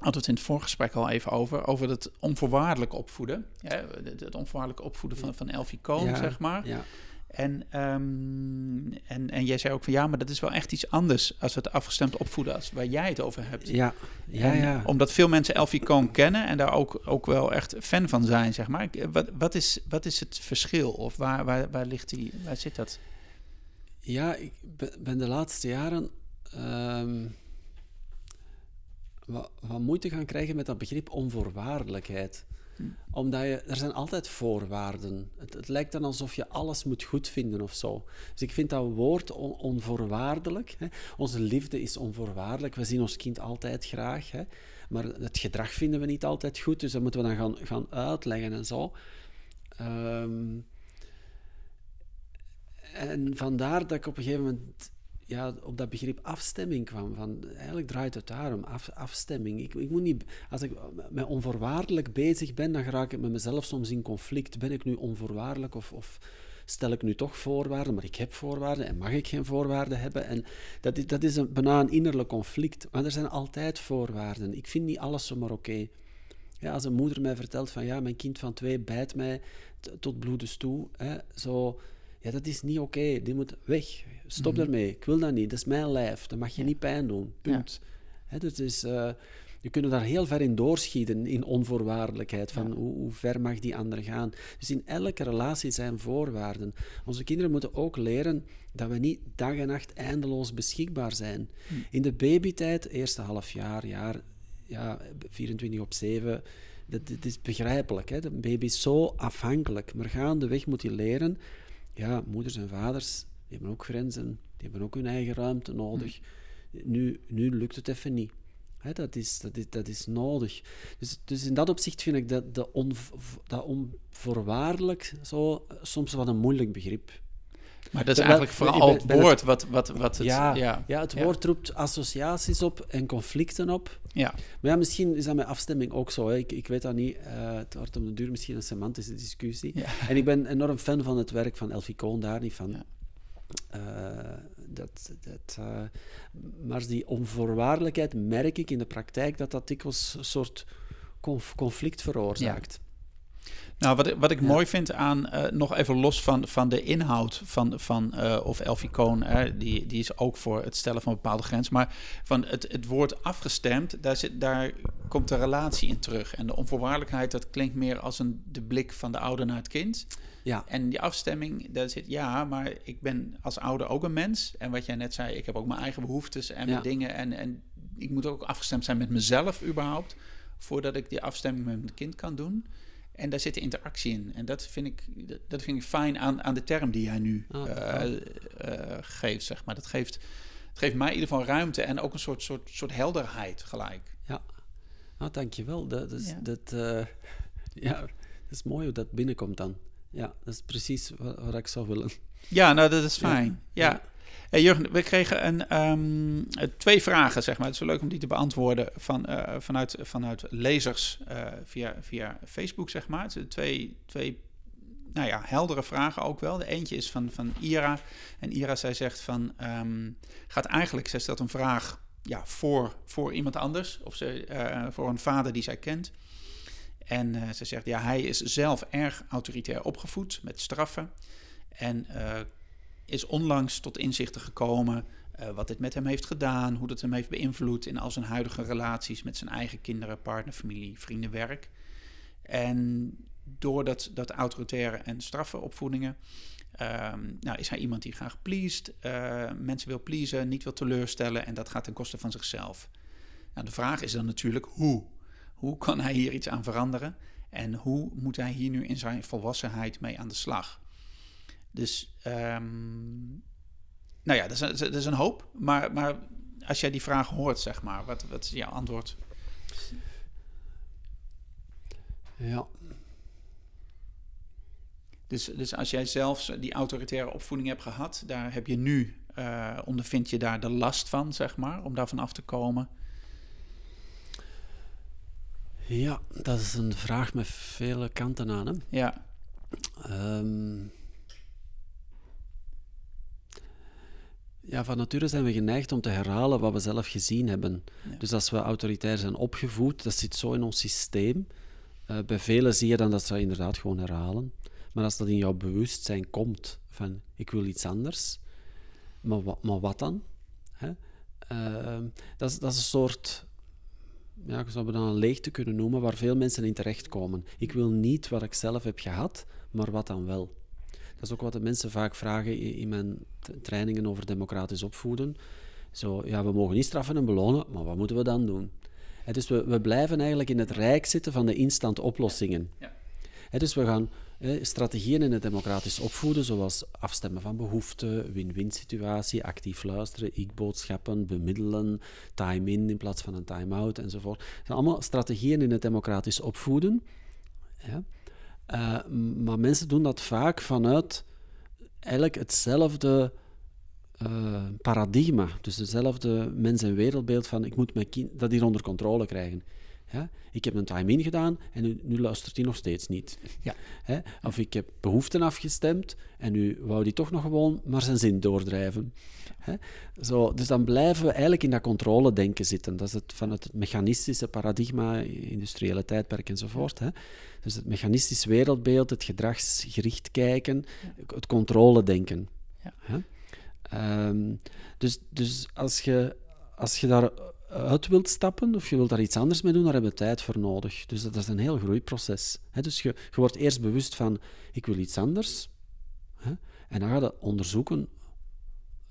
hadden we het in het voorgesprek al even over, over het onvoorwaardelijk opvoeden. Ja, het, onvoorwaardelijk opvoeden van, van Elfie Koon, zeg maar. Ja. En, um, en, en jij zei ook van ja, maar dat is wel echt iets anders als het afgestemd opvoeden als waar jij het over hebt. Ja, ja, ja. Omdat veel mensen Elfie Koon kennen en daar ook, ook wel echt fan van zijn, zeg maar. Wat, wat, is, wat is het verschil of waar, waar, waar, ligt die, waar zit dat? Ja, ik ben de laatste jaren... Um, wat, wat moeite gaan krijgen met dat begrip onvoorwaardelijkheid. Hm. Omdat je, er zijn altijd voorwaarden. Het, het, lijkt dan alsof je alles moet goedvinden of zo. Dus ik vind dat woord onvoorwaardelijk. Hè. Onze liefde is onvoorwaardelijk. We zien ons kind altijd graag. Hè. Maar het gedrag vinden we niet altijd goed. Dus dat moeten we dan gaan, gaan uitleggen en zo. Um, en vandaar dat ik op een gegeven moment ja, op dat begrip afstemming kwam. Van, eigenlijk draait het daarom, af, afstemming. Ik, ik moet niet, als ik met onvoorwaardelijk bezig ben, dan raak ik met mezelf soms in conflict. Ben ik nu onvoorwaardelijk of, of stel ik nu toch voorwaarden, maar ik heb voorwaarden en mag ik geen voorwaarden hebben? En dat is, dat is een, bijna innerlijk conflict, maar er zijn altijd voorwaarden. Ik vind niet alles zomaar oké. Ja, als een moeder mij vertelt van ja, mijn kind van twee bijt mij tot bloedens toe, hè, zo ja, dat is niet oké. Die moet weg. Stop mm daarmee. Ik wil dat niet. Dat is mijn lijf. Dat mag je niet pijn doen. Punt. Ja. dus is, uh, je kunt daar heel ver in doorschieten, in onvoorwaardelijkheid. Van hoe, hoe, ver mag die ander gaan. Dus in elke relatie zijn voorwaarden. Onze kinderen moeten ook leren dat we niet dag en nacht eindeloos beschikbaar zijn. Hm. In de babytijd, eerste half jaar, jaar, ja, 24 op 7... Dat, dat is begrijpelijk. Hè? De baby is zo afhankelijk. Maar gaandeweg moet je leren ja, moeders en vaders die hebben ook grenzen, die hebben ook hun eigen ruimte nodig. Nu, nu lukt het even niet. dat, is, dat, is, dat is nodig. Dus, dus in dat opzicht vind ik dat, de dat onvoorwaardelijk zo, soms wat een moeilijk begrip. Maar dat is eigenlijk vooral het woord wat, wat, wat het... Ja, ja, ja het woord roept associaties op en conflicten op. Ja. Maar ja, misschien is dat met afstemming ook zo. Hè. Ik, ik weet dat niet. Uh, het wordt om de duur misschien een semantische discussie. En ik ben enorm fan van het werk van Elfie Kohn daar niet van. Uh, dat, dat, uh, maar die onvoorwaardelijkheid merk ik in de praktijk dat dat dikwijls een soort conflict veroorzaakt. Nou, wat, wat ik mooi vind aan, uh, nog even los van, van de inhoud van, van uh, of Elficoon, uh, die, die is ook voor het stellen van bepaalde grenzen, maar van het, het woord afgestemd, daar, zit, daar komt de relatie in terug. En de onvoorwaardelijkheid, dat klinkt meer als een, de blik van de ouder naar het kind. Ja. En die afstemming, daar zit ja, maar ik ben als ouder ook een mens. En wat jij net zei, ik heb ook mijn eigen behoeftes en mijn dingen. En, en ik moet ook afgestemd zijn met mezelf überhaupt, voordat ik die afstemming met mijn kind kan doen. En daar zit de interactie in. En dat vind ik, dat vind ik fijn aan, aan de term die jij nu oh, uh, uh, geeft, zeg maar. Dat geeft, het geeft mij in ieder geval ruimte en ook een soort, soort, soort helderheid gelijk. Ja, nou, dankjewel. Dat is, ja. Dat, uh, ja, dat is mooi hoe dat binnenkomt dan. Ja, dat is precies wat, wat ik zou willen. Ja, nou, dat is fijn. ja. ja. Hey Jurgen, we kregen een, um, twee vragen, zeg maar. Het is wel leuk om die te beantwoorden van, uh, vanuit, vanuit lezers uh, via, via Facebook, zeg maar. Het zijn twee, twee nou ja, heldere vragen ook wel. De eentje is van, van Ira. En Ira, zij zegt van, um, gaat eigenlijk, zij stelt een vraag ja, voor, voor iemand anders. Of ze, uh, voor een vader die zij kent. En ze zegt, ja, hij is zelf erg autoritair opgevoed met straffen. En is onlangs tot inzichten gekomen uh, wat dit met hem heeft gedaan, hoe dat hem heeft beïnvloed in al zijn huidige relaties met zijn eigen kinderen, partner, familie, vrienden, werk. En door dat, dat autoritaire en straffenopvoedingen um, nou, is hij iemand die graag pleest, uh, mensen wil pleasen, niet wil teleurstellen en dat gaat ten koste van zichzelf. Nou, de vraag is dan natuurlijk hoe. Hoe kan hij hier iets aan veranderen en hoe moet hij hier nu in zijn volwassenheid mee aan de slag? Dus, um, nou ja, dat is, dat is, een hoop. Maar, maar als jij die vraag hoort, zeg maar, wat, wat is jouw antwoord? Ja. Dus, dus als jij zelf die autoritaire opvoeding hebt gehad, daar heb je nu, uh, ondervind je daar de last van, zeg maar, om daarvan af te komen? Ja, dat is een vraag met vele kanten aan. Hè? Ja. Um, Ja, van nature zijn we geneigd om te herhalen wat we zelf gezien hebben. Dus als we autoritair zijn opgevoed, dat zit zo in ons systeem. Uh, bij velen zie je dan dat ze inderdaad gewoon herhalen. Maar als dat in jouw bewustzijn komt van ik wil iets anders, maar, wat, maar wat dan? Hè? Uh, dat, is, dat is een soort, ja, zou we dan een leegte kunnen noemen, waar veel mensen in terechtkomen. Ik wil niet wat ik zelf heb gehad, maar wat dan wel? Dat is ook wat de mensen vaak vragen in mijn trainingen over democratisch opvoeden. Zo, ja, we mogen niet straffen en belonen, maar wat moeten we dan doen? dus we, we blijven eigenlijk in het rijk zitten van de instant oplossingen. Ja. dus we gaan strategieën in het democratisch opvoeden, zoals afstemmen van behoeften, win-win situatie, actief luisteren, ik-boodschappen, bemiddelen, time-in in plaats van een time-out enzovoort. Dat zijn allemaal strategieën in het democratisch opvoeden. Ja. Uh, maar mensen doen dat vaak vanuit eigenlijk hetzelfde uh, paradigma. Dus hetzelfde mens- en wereldbeeld van ik moet mijn kind dat hier onder controle krijgen. Ja? Ik heb een time-in gedaan en nu, nu, luistert hij nog steeds niet. Ja. Hè? Of ik heb behoeften afgestemd en nu wou hij toch nog gewoon maar zijn zin doordrijven. Hè? Zo, dus dan blijven we eigenlijk in dat controle denken zitten. Dat is het, van het mechanistische paradigma, industriële tijdperk enzovoort. Hè? Dus het mechanistisch wereldbeeld, het gedragsgericht kijken, het controle denken. Ja. Um, dus, dus als je, als je daar uit wilt stappen of je wilt daar iets anders mee doen, daar hebben we tijd voor nodig. Dus dat is een heel groeiproces. Hè? Dus je, je wordt eerst bewust van, ik wil iets anders. Hè? En dan ga je onderzoeken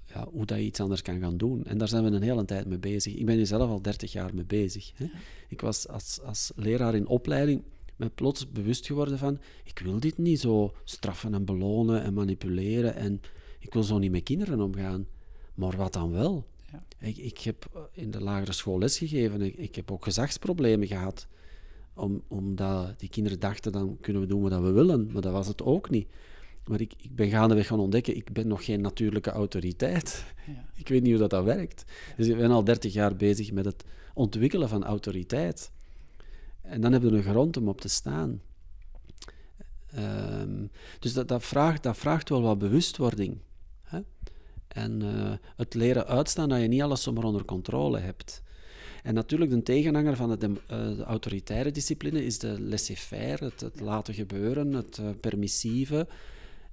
ja, hoe dat je iets anders kan gaan doen. En daar zijn we een hele tijd mee bezig. Ik ben hier zelf al 30 jaar mee bezig. Ik was als, als leraar in opleiding me plots bewust geworden van, ik wil dit niet zo straffen en belonen en manipuleren en ik wil zo niet met kinderen omgaan. Maar wat dan wel? Ja. Ik, ik heb in de lagere school lesgegeven. Ik, ik heb ook gezagsproblemen gehad. Om, omdat die kinderen dachten, dan kunnen we doen wat we willen. Maar dat was het ook niet. Maar ik, ik ben gaandeweg gaan ontdekken, ik ben nog geen natuurlijke autoriteit. Ja. Ik weet niet hoe dat, dat werkt. Dus ik ben al dertig jaar bezig met het ontwikkelen van autoriteit. En dan hebben we een grond om op te staan. Ehm, dus dat, dat, vraagt, dat vraagt wel wat bewustwording. En uh, het leren uitstaan dat je niet alles zomaar onder controle hebt. En natuurlijk, de tegenhanger van de, uh, de autoritaire discipline is de laissez-faire, het, het, laten gebeuren, het uh, permissieve.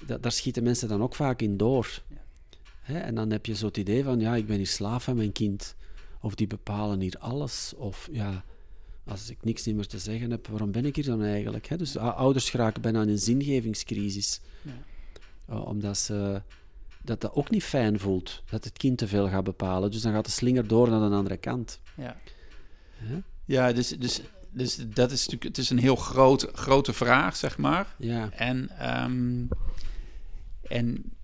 Da daar schieten mensen dan ook vaak in door. Ja. Hè? En dan heb je zo het idee van, ja, ik ben hier slaaf van mijn kind. Of die bepalen hier alles. Of ja, als ik niks meer te zeggen heb, waarom ben ik hier dan eigenlijk? Hè? Dus ouders geraken bijna in een zingevingscrisis. Ja. Uh, omdat ze dat dat ook niet fijn voelt, dat het kind te veel gaat bepalen. Dus dan gaat de slinger door naar de andere kant. Ja, ja dus, dus, dus dat is natuurlijk het is een heel groot, grote vraag, zeg maar. Ja. En, um, en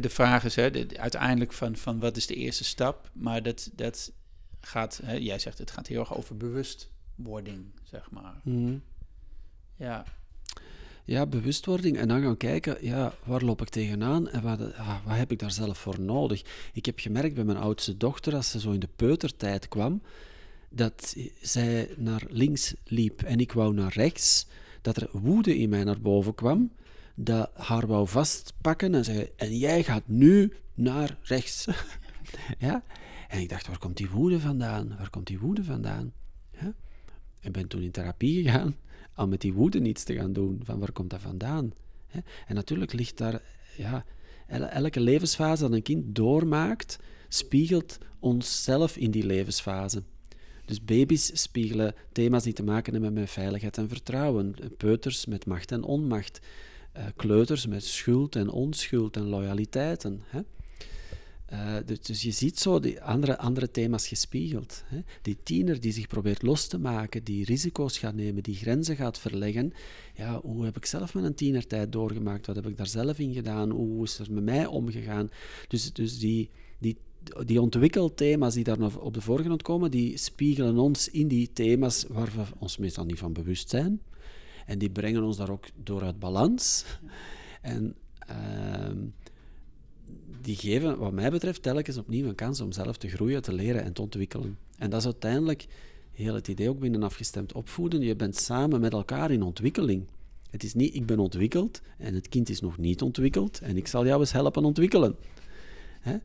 de vraag is hè, uiteindelijk van, van wat is de eerste stap? Maar dat, dat gaat, hè, jij zegt het gaat heel erg over bewustwording, zeg maar. Mm. Ja. Ja, bewustwording en dan gaan kijken, ja, waar loop ik tegenaan en wat, ah, wat heb ik daar zelf voor nodig? Ik heb gemerkt bij mijn oudste dochter, als ze zo in de peutertijd kwam, dat zij naar links liep en ik wou naar rechts, dat er woede in mij naar boven kwam, dat haar wou vastpakken en zeggen, en jij gaat nu naar rechts. ja? En ik dacht, waar komt die woede vandaan? Waar komt die woede vandaan? Ja? En ben toen in therapie gegaan om met die woede niets te gaan doen. Van waar komt dat vandaan? En natuurlijk ligt daar, ja, elke levensfase dat een kind doormaakt, spiegelt onszelf in die levensfase. Dus baby's spiegelen thema's die te maken hebben met veiligheid en vertrouwen. Peuters met macht en onmacht. Uh, kleuters met schuld en onschuld en loyaliteiten. Uh, dus, dus, je ziet zo die andere, andere thema's gespiegeld. Hè? Die tiener die zich probeert los te maken, die risico's gaat nemen, die grenzen gaat verleggen. Ja, hoe heb ik zelf mijn tienertijd doorgemaakt? Wat heb ik daar zelf in gedaan? Hoe is er met mij omgegaan? Dus, dus die, die, die ontwikkelthema's die daar op de voorgrond komen, die spiegelen ons in die thema's waar we ons meestal niet van bewust zijn. En die brengen ons daar ook door uit balans. En... Uh, die geven, wat mij betreft, telkens opnieuw een kans om zelf te groeien, te leren en te ontwikkelen. En dat is uiteindelijk heel het idee ook binnen afgestemd opvoeden. Je bent samen met elkaar in ontwikkeling. Het is niet, ik ben ontwikkeld en het kind is nog niet ontwikkeld en ik zal jou eens helpen ontwikkelen. Hè?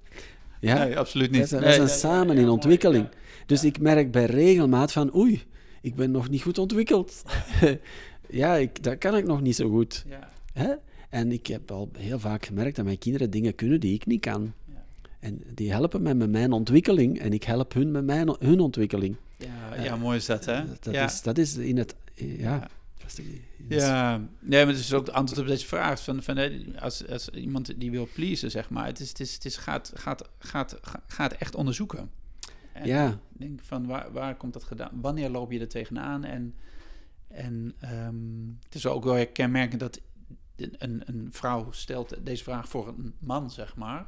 Ja, nee, absoluut niet. We zijn, samen in ontwikkeling. Dus ik merk bij regelmaat van, oei, ik ben nog niet goed ontwikkeld. ja, ik, dat kan ik nog niet zo goed. Hè? En ik heb al heel vaak gemerkt dat mijn kinderen dingen kunnen die ik niet kan. Ja. En die helpen mij met mijn ontwikkeling en ik help hun met mijn, hun ontwikkeling. Ja, ja mooi is dat, hè? Dat, Is, dat is in het... Ja. Ja, nee, maar het is ook het antwoord op deze vraag. Van, van, als, als iemand die wil pleasen, zeg maar. Het, is, het, is, het is, gaat, gaat, gaat, gaat echt onderzoeken. En ja. denk van, waar, waar komt dat gedaan? Wanneer loop je er tegenaan? En, en um, het is ook wel kenmerkend dat een, een vrouw stelt deze vraag voor een man, zeg maar.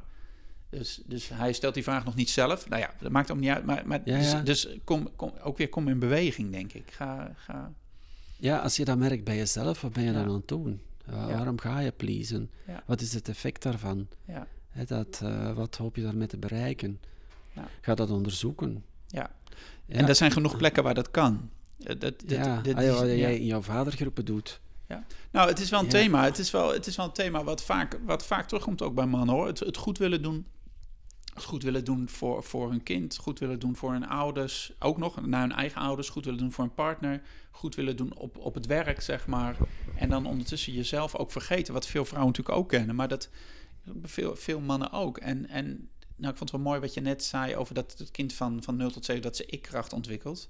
Dus, dus hij stelt die vraag nog niet zelf. Nou ja, dat maakt ook niet uit. Maar, maar ja, ja. Dus, dus, kom, kom, ook weer kom in beweging, denk ik. Ga, ga... Ja, als je dat merkt bij jezelf, wat ben je dan aan het doen? Waarom ga je pleasen? Wat is het effect daarvan? He, dat, uh, wat hoop je daarmee te bereiken? Ga dat onderzoeken. Ja. En er zijn genoeg plekken waar dat kan. Dat, dat, ja, dat, ah, wat jij in jouw vadergroepen doet. Ja. Nou, het is wel een thema. Het is wel, het is wel een thema wat vaak, wat vaak terugkomt ook bij mannen hoor. Het, het goed willen doen. Het goed willen doen voor, voor hun kind. Goed willen doen voor hun ouders. Ook nog naar hun eigen ouders. Goed willen doen voor een partner. Goed willen doen op, op het werk, zeg maar. En dan ondertussen jezelf ook vergeten. Wat veel vrouwen natuurlijk ook kennen. Maar dat veel, veel mannen ook. En, en nou, ik vond het wel mooi wat je net zei over dat het kind van, van 0 tot 7 dat ze ik-kracht ontwikkelt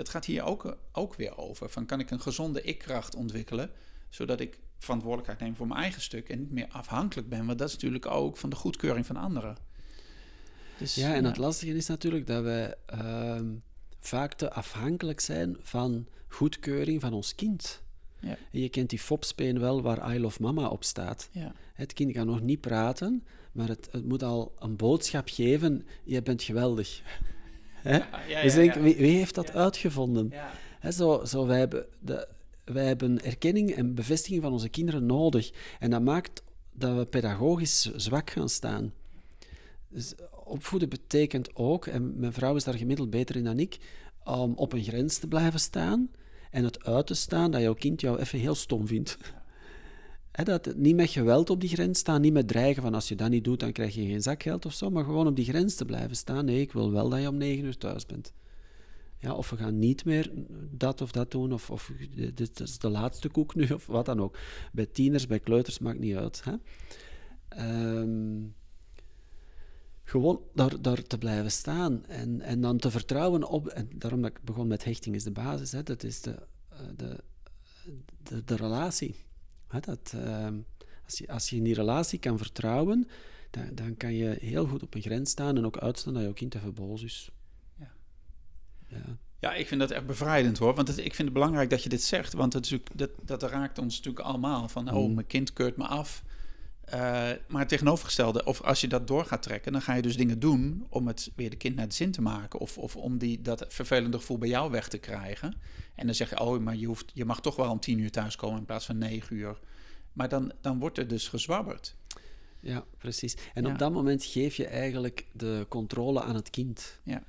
dat gaat hier ook, ook weer over. Van kan ik een gezonde ik-kracht ontwikkelen, zodat ik verantwoordelijkheid neem voor mijn eigen stuk en niet meer afhankelijk ben. Want dat is natuurlijk ook van de goedkeuring van anderen. Dus, ja, en het lastige is natuurlijk dat wij uh, vaak te afhankelijk zijn van goedkeuring van ons kind. Ja. En je kent die fopspeen wel waar I love mama op staat. Ja. Het kind kan nog niet praten, maar het, het moet al een boodschap geven: je bent geweldig. Hè? ja, dus denk. Wie, wie heeft dat uitgevonden? Hè, zo, zo, wij, hebben de, wij hebben erkenning en bevestiging van onze kinderen nodig. En dat maakt dat we pedagogisch zwak gaan staan. Dus opvoeden betekent ook, en mijn vrouw is daar gemiddeld beter in dan ik, om op een grens te blijven staan en het uit te staan dat jouw kind jou even heel stom vindt. Dat, niet met geweld op die grens staan, niet met dreigen van als je dat niet doet, dan krijg je geen zakgeld of zo, maar gewoon op die grens te blijven staan. Nee, ik wil wel dat je om negen uur thuis bent. Ja, of we gaan niet meer dat of dat doen, of, of dit is de laatste koek nu, of wat dan ook. Bij tieners, bij kleuters, maakt niet uit. Hè? Ehm, gewoon daar, daar te blijven staan en, en dan te vertrouwen op, en daarom dat ik begon met hechting is de basis, hè, dat is de, eh, de, de, de relatie. Hè, dat, ehm, als, je, als je in die relatie kan vertrouwen, dan, dan kan je heel goed op een grens staan en ook uitstaan dat jouw kind even boos is. Ja. Ja. Ja, ik vind dat echt bevrijdend hoor. Want het, ik vind het belangrijk dat je dit zegt. Want het is natuurlijk, dat, dat raakt ons natuurlijk allemaal. Van, oh, Mm. mijn kind keurt me af. Eh, maar het tegenovergestelde, of als je dat door gaat trekken, dan ga je dus dingen doen om het weer de kind naar de zin te maken. Of, of om die, dat vervelende gevoel bij jou weg te krijgen. En dan zeg je, oh, maar je, hoeft, je mag toch wel om tien uur thuiskomen in plaats van negen uur. Maar dan, dan wordt er dus gezwabberd. Ja, precies. En Ja. op dat moment geef je eigenlijk de controle aan het kind. Ja.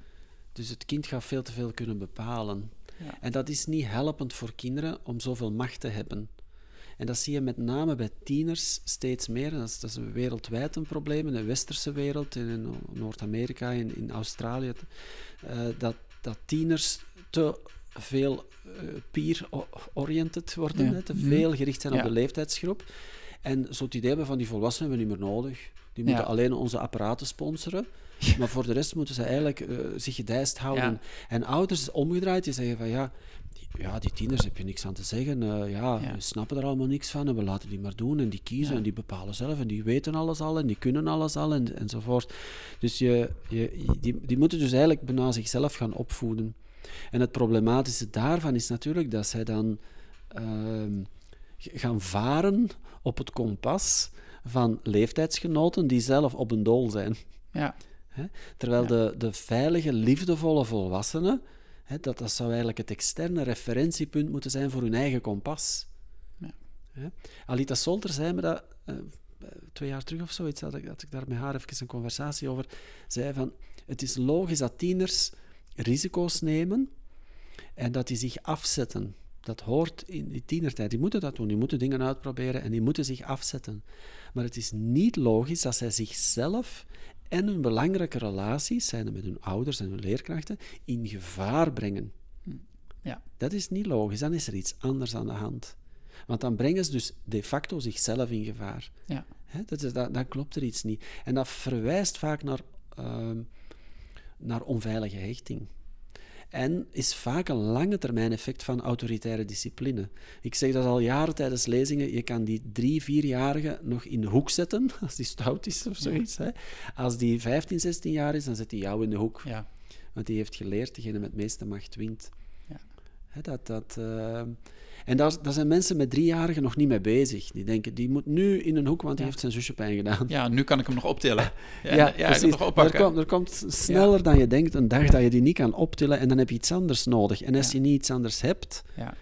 Dus het kind gaat veel te veel kunnen bepalen. Ja. En dat is niet helpend voor kinderen om zoveel macht te hebben. En dat zie je met name bij tieners steeds meer. Dat is, dat is wereldwijd een probleem, in de westerse wereld, in, Noord-Amerika, in, in Australië. eh, dat, dat tieners te veel eh, peer-oriented worden, Ja. hè, te Mhm. veel gericht zijn Ja. op de leeftijdsgroep. En zo het idee hebben van die volwassenen hebben we niet meer nodig. Die moeten Ja. alleen onze apparaten sponsoren. Maar voor de rest moeten ze eigenlijk eh, zich gedijst houden. En ouders omgedraaid, die zeggen van ja, ja, die tieners heb je niks aan te zeggen. eh, ja, snappen er allemaal niks van en we laten die maar doen. En die kiezen Ja. en die bepalen zelf en die weten alles al en die kunnen alles al en, enzovoort. Dus je, je, die, die moeten dus eigenlijk bijna zichzelf gaan opvoeden. En het problematische daarvan is natuurlijk dat zij dan ehm, gaan varen op het kompas van leeftijdsgenoten die zelf op een dool zijn. Ja, Terwijl Ja. de, de veilige, liefdevolle volwassenen, dat, dat zou eigenlijk het externe referentiepunt moeten zijn voor hun eigen kompas. Ja. Alita Solter zei me dat eh, twee jaar terug of zoiets, had ik, had ik daar met haar even een conversatie over, zei van, het is logisch dat tieners risico's nemen en dat die zich afzetten. Dat hoort in die tienertijd. Die moeten dat doen, die moeten dingen uitproberen en die moeten zich afzetten. Maar het is niet logisch dat zij zichzelf en hun belangrijke relaties, zijn er met hun ouders en hun leerkrachten, in gevaar brengen. ja, Dat is niet logisch, dan is er iets anders aan de hand. Want dan brengen ze dus de facto zichzelf in gevaar. ja. Dat is, dat, dan klopt er iets niet. En dat verwijst vaak naar, ehm, naar onveilige hechting. En is vaak een lange termijn effect van autoritaire discipline. Ik zeg dat al jaren tijdens lezingen. Je kan die drie, vierjarige nog in de hoek zetten, als die stout is of zoiets. Hè. Als die 15, 16 jaar is, dan zet hij jou in de hoek. ja. Want die heeft geleerd, degene met de meeste macht wint. Dat, dat, eh, En daar, daar zijn mensen met driejarigen nog niet mee bezig. Die denken, die moet nu in een hoek, want die Ja. heeft zijn zusje pijn gedaan. Ja, nu kan ik hem nog optillen. Ja, Ja, precies. hem nog er, komt, er komt sneller dan je denkt een dag dat je die niet kan optillen en dan heb je iets anders nodig. En als Ja. je niet iets anders hebt, Ja,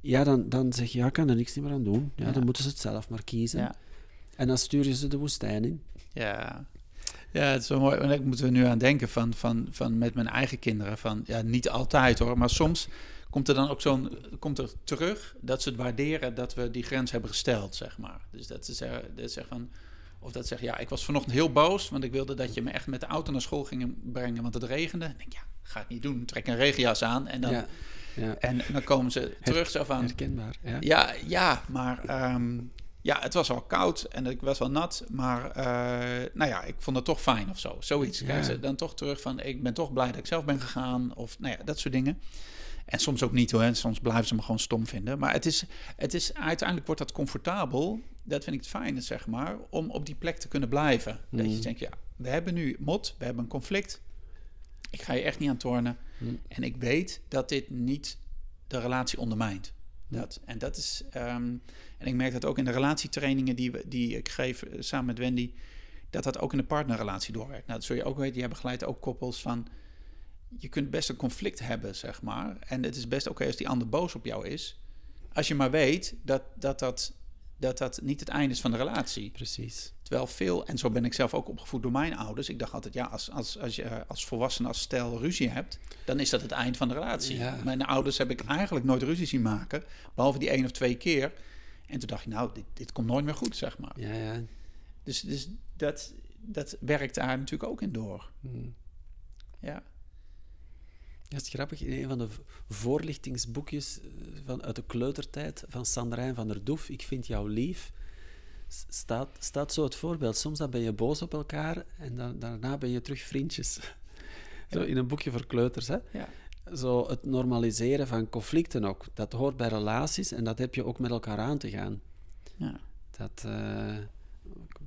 ja, dan, dan zeg je, ja, ik kan er niks meer aan doen. Ja, Ja. Dan moeten ze het zelf maar kiezen. ja, En dan stuur je ze de woestijn in. ja. Ja, het is wel mooi. En daar moeten we nu aan denken van, van, van met mijn eigen kinderen. Van, ja, niet altijd hoor, maar soms komt er dan ook zo'n, komt er terug dat ze het waarderen dat we die grens hebben gesteld, zeg maar. Dus dat ze zeggen, dat ze van, of dat ze zeggen, ja, ik was vanochtend heel boos, want ik wilde dat je me echt met de auto naar school ging brengen, want het regende. En ik denk, ja, ga ik niet doen. Trek een regenjas aan en dan, Ja, ja. en dan komen ze terug zo van, herkenbaar. Ja. ja, ja, maar ehm, ja, het was al koud en ik was wel nat. Maar eh, nou ja, ik vond het toch fijn of zo. Zoiets. Ja. Krijgen ze dan toch terug van, ik ben toch blij dat ik zelf ben gegaan. Of nou ja, dat soort dingen. En soms ook niet hoor. En soms blijven ze me gewoon stom vinden. Maar het is, het is, uiteindelijk wordt dat comfortabel. Dat vind ik het fijne, zeg maar. Om op die plek te kunnen blijven. Dat je denkt, ja, we hebben nu mot. We hebben een conflict. Ik ga je echt niet aan tornen. Mm. En ik weet dat dit niet de relatie ondermijnt. Dat. En dat is. ehm, en ik merk dat ook in de relatietrainingen die, we, die ik geef eh, samen met Wendy, dat dat ook in de partnerrelatie doorwerkt. Nou, dat zul je ook weten. Jij begeleidt ook koppels van. Je kunt best een conflict hebben, zeg maar. En het is best oké als die ander boos op jou is. Als je maar weet dat dat, dat, dat dat niet het einde is van de relatie. Precies. Terwijl veel, en zo ben ik zelf ook opgevoed door mijn ouders. Ik dacht altijd, ja, als, als, als je eh, als volwassene, als stel ruzie hebt, dan is dat het eind van de relatie. Ja. Mijn ouders heb ik eigenlijk nooit ruzie zien maken, behalve die één of twee keer. En toen dacht ik, nou, dit, dit komt nooit meer goed, zeg maar. Ja, ja. Dus, dus dat, dat werkt daar natuurlijk ook in door. Hmm. Ja, Dat is grappig. In een van de voorlichtingsboekjes eh, van, uit de kleutertijd van Sandrijn van der Doef, Ik vind jou lief, staat, staat zo het voorbeeld. Soms dan ben je boos op elkaar en dan, daarna ben je terug vriendjes. Zo in een boekje voor kleuters. Hè? ja. Zo het normaliseren van conflicten ook. Dat hoort bij relaties en dat heb je ook met elkaar aan te gaan. ja. Dat eh,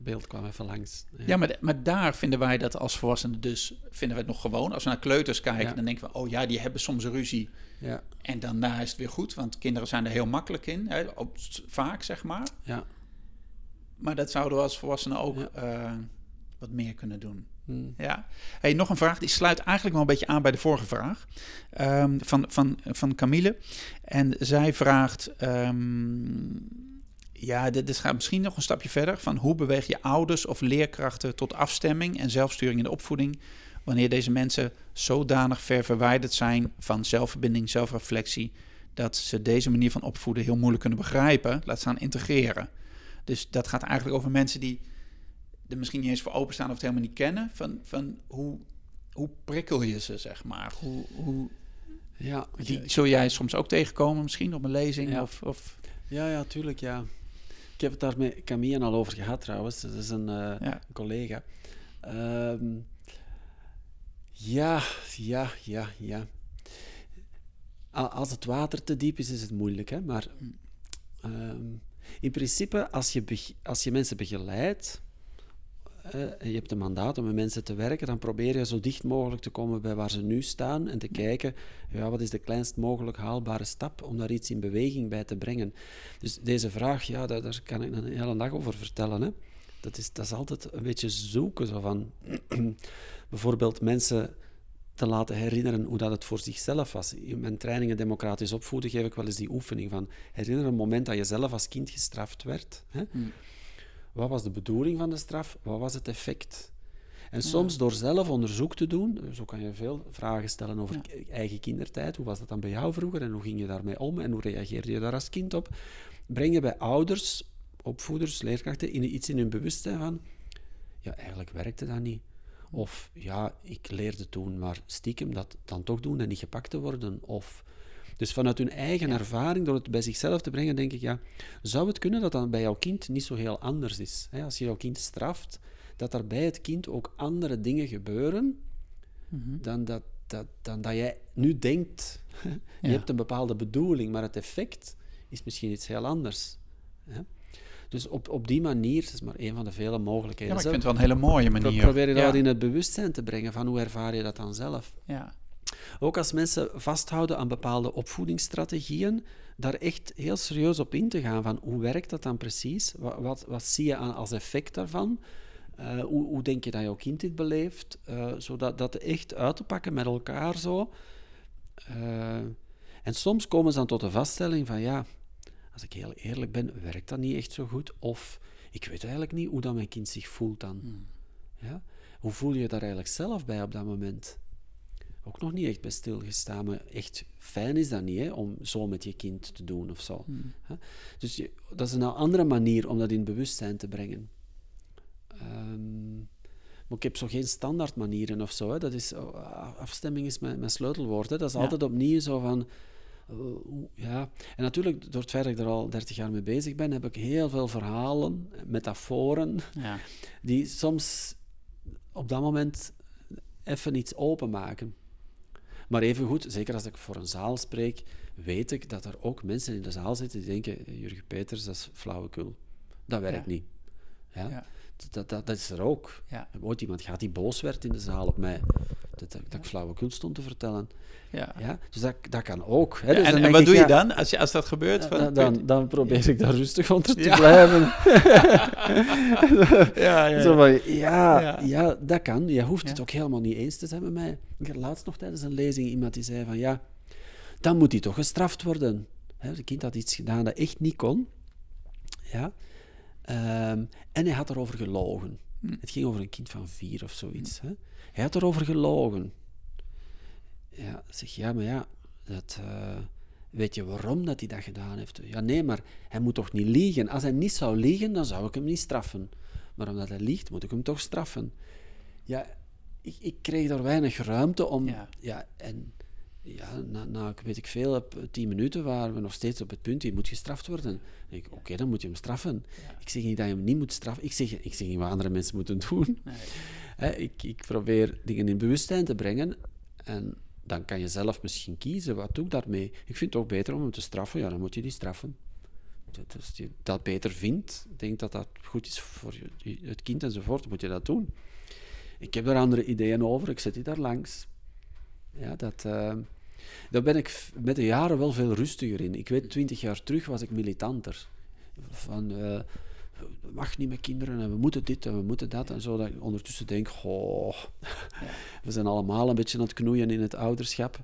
beeld kwam even langs. Ja, maar, maar daar vinden wij dat als volwassenen dus, vinden wij het nog gewoon. Als we naar kleuters kijken, Ja. dan denken we, oh ja, die hebben soms ruzie. ja, En daarna is het weer goed, want kinderen zijn er heel makkelijk in. Hè, op, vaak, zeg maar. ja. Maar dat zouden we als volwassenen ook eh, wat meer kunnen doen. Hmm. Ja. Hey, nog een vraag, die sluit eigenlijk wel een beetje aan bij de vorige vraag. ehm, van, van, van Camille. En zij vraagt... ehm, ja, dit, dit gaat misschien nog een stapje verder. Van hoe beweeg je ouders of leerkrachten tot afstemming en zelfsturing in de opvoeding... wanneer deze mensen zodanig ver verwijderd zijn van zelfverbinding, zelfreflectie... dat ze deze manier van opvoeden heel moeilijk kunnen begrijpen, laat staan integreren. Dus dat gaat eigenlijk over mensen die er misschien niet eens voor openstaan of het helemaal niet kennen. Van, van hoe, hoe prikkel je ze, zeg maar? Hoe, hoe, Ja, die, zul jij soms ook tegenkomen misschien op een lezing? Ja. Of, of, Ja, ja, tuurlijk, ja. Ik heb het daar met Camille al over gehad trouwens. Dat is een, eh, ja. een collega. Ehm, ja, ja, ja, ja. Als het water te diep is, is het moeilijk, hè. Maar ehm, in principe, als je, als je mensen begeleidt, je hebt een mandaat om met mensen te werken, dan probeer je zo dicht mogelijk te komen bij waar ze nu staan en te kijken, ja, wat is de kleinst mogelijk haalbare stap om daar iets in beweging bij te brengen. Dus deze vraag, ja, daar, daar kan ik een hele dag over vertellen. Hè. Dat, is, dat is altijd een beetje zoeken, zo van bijvoorbeeld mensen te laten herinneren hoe dat het voor zichzelf was. In mijn trainingen democratisch opvoeden geef ik wel eens die oefening van herinner een moment dat je zelf als kind gestraft werd. Hè? Hmm. Wat was de bedoeling van de straf? Wat was het effect? En soms door zelf onderzoek te doen, zo kan je veel vragen stellen over Ja. eigen kindertijd. Hoe was dat dan bij jou vroeger en hoe ging je daarmee om en hoe reageerde je daar als kind op? Breng je bij ouders, opvoeders, leerkrachten in iets in hun bewustzijn van, ja, eigenlijk werkte dat niet. Of ja, ik leerde toen maar stiekem dat dan toch doen en niet gepakt te worden. Of, dus vanuit hun eigen ervaring, door het bij zichzelf te brengen, denk ik, ja, zou het kunnen dat dat bij jouw kind niet zo heel anders is? Hè? Als je jouw kind straft, dat er bij het kind ook andere dingen gebeuren Mhm. dan dat, dat, dan dat jij nu denkt. je Ja. hebt een bepaalde bedoeling, maar het effect is misschien iets heel anders. Hè? Dus op, op die manier, dat is maar een van de vele Ja, mogelijkheden. maar ik vind het wel een hele mooie pro- manier. probeer je dat ja. in het bewustzijn te brengen van hoe ervaar je dat dan zelf. Ja. Ook als mensen vasthouden aan bepaalde opvoedingsstrategieën, daar echt heel serieus op in te gaan van hoe werkt dat dan precies? Wat, wat, wat zie je aan als effect daarvan? Eh, hoe, hoe denk je dat jouw kind dit beleeft? Eh, zodat dat echt uit te pakken met elkaar zo. Eh, en soms komen ze dan tot de vaststelling van ja, als ik heel eerlijk ben, werkt dat niet echt zo goed. Of ik weet eigenlijk niet hoe dat mijn kind zich voelt dan. Hmm. Ja? Hoe voel je je daar eigenlijk zelf bij op dat moment? Ook nog niet echt bij stilgestaan, maar echt fijn is dat niet, hè, om zo met je kind te doen of zo. Hmm. Dus je, dat is een andere manier om dat in bewustzijn te brengen. Ehm, maar ik heb zo geen standaard manieren of zo. Hè. Dat is, oh, afstemming is mijn, mijn sleutelwoord. Hè. Dat is Ja. altijd opnieuw zo van... eh, ja. En natuurlijk, door het feit dat ik er al 30 jaar mee bezig ben, heb ik heel veel verhalen, metaforen, Ja. die soms op dat moment even iets openmaken. Maar evengoed, zeker als ik voor een zaal spreek, weet ik dat er ook mensen in de zaal zitten die denken, Jurgen Peters, dat is flauwekul. Dat werkt Ja. niet. Ja? Ja. Dat, dat, dat is er ook. Ja. Ooit iemand gehad die boos werd in de zaal op mij. dat, dat ik flauwekul stond te vertellen. Ja. Ja, dus dat, dat kan ook. Hè. Dus en, en wat ik, doe je dan als, je, als dat gebeurt? Dan, dan, dan probeer ik daar rustig onder te blijven. ja, ja, Zo ja. van, ja, dat kan. Je hoeft het ook helemaal niet eens te zijn met mij. Ik had laatst nog tijdens een lezing iemand die zei van, ja, dan moet hij toch gestraft worden. Hè, Het kind had iets gedaan dat echt niet kon. Ja. Ehm, en hij had erover gelogen. Hm. Het ging over een kind van vier of zoiets. Hè. Hij had erover gelogen. Ja, zeg, ja, maar ja, dat, eh, weet je waarom dat hij dat gedaan heeft? Ja, nee, maar hij moet toch niet liegen? Als hij niet zou liegen, dan zou ik hem niet straffen. Maar omdat hij liegt, moet ik hem toch straffen. Ja, ik, ik kreeg daar weinig ruimte om... Ja. Ja, en ja, na, na, weet ik veel, op tien minuten waren we nog steeds op het punt, hij moet gestraft worden. Ik, oké, dan moet je hem straffen. Ik zeg niet dat je hem niet moet straffen. Ik zeg, ik zeg niet wat andere mensen moeten doen. Nee. Ik, ik probeer dingen in bewustzijn te brengen en dan kan je zelf misschien kiezen, wat doe ik daarmee? Ik vind het ook beter om hem te straffen, ja, dan moet je die straffen. Dat- Als je dat beter vindt, denk dat dat goed is voor je, het kind enzovoort, moet je dat doen. Ik heb daar andere ideeën over, ik zet die daar langs. Ja, dat, eh, daar ben ik met de jaren wel veel rustiger in. Ik weet, twintig jaar terug was ik militanter. Van, we mag niet met kinderen en we moeten dit en we moeten dat en zo. Dat ik ondertussen denk, goh, we zijn allemaal een beetje aan het knoeien in het ouderschap.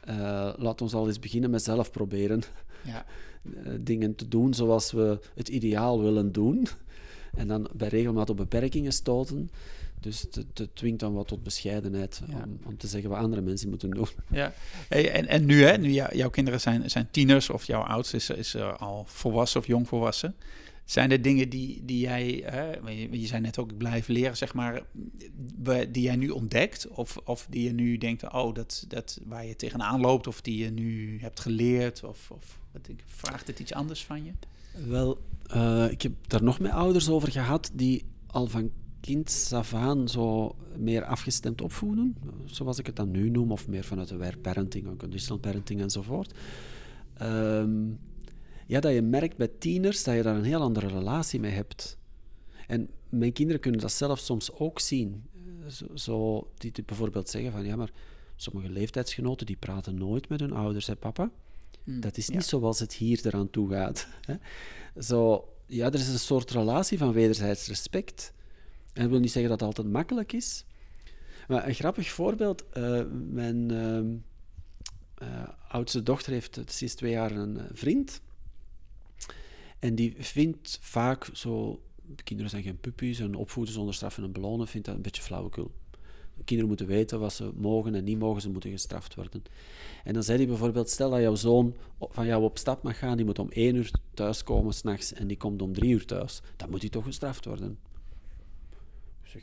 Eh, laat ons al eens beginnen met zelf proberen Ja. eh, dingen te doen zoals we het ideaal willen doen. En dan bij regelmaat op beperkingen stoten. Dus het, dwingt dan wat tot bescheidenheid Ja. om, om te zeggen wat andere mensen moeten doen. Ja, hey, en, en nu, hè, nu jou- jouw kinderen zijn, zijn tieners of jouw oudste is, is eh, al volwassen of jong volwassen. Zijn er dingen die, die jij, hè, je, je zei net ook, ik blijf leren, zeg maar, die jij nu ontdekt? Of, of die je nu denkt, oh, dat, dat waar je tegenaan loopt, of die je nu hebt geleerd? Of, of wat ik, vraagt het iets anders van je? Wel, eh, ik heb daar nog met ouders over gehad die al van kind af aan zo meer afgestemd opvoeden, zoals ik het dan nu noem, of meer vanuit de aware parenting, unconditional parenting enzovoort. Ehm, ja, dat je merkt bij tieners dat je daar een heel andere relatie mee hebt. En mijn kinderen kunnen dat zelf soms ook zien. Eh, Zo, zo die, die bijvoorbeeld zeggen van, ja, maar sommige leeftijdsgenoten die praten nooit met hun ouders, hè papa? Hm, Dat is ja. niet zoals het hier eraan toe gaat. Hè? Zo, ja, er is een soort relatie van wederzijds respect. En dat wil niet zeggen dat het altijd makkelijk is. Maar een grappig voorbeeld. eh, mijn ehm, eh, oudste dochter heeft sinds twee jaar een eh, vriend. En die vindt vaak zo... Kinderen zijn geen puppies en opvoeden zonder straffen en belonen vindt dat een beetje flauwekul. Kinderen moeten weten wat ze mogen en niet mogen, ze moeten gestraft worden. En dan zei hij bijvoorbeeld, stel dat jouw zoon van jou op stap mag gaan, die moet om één uur thuiskomen s'nachts en die komt om drie uur thuis. Dan moet hij toch gestraft worden.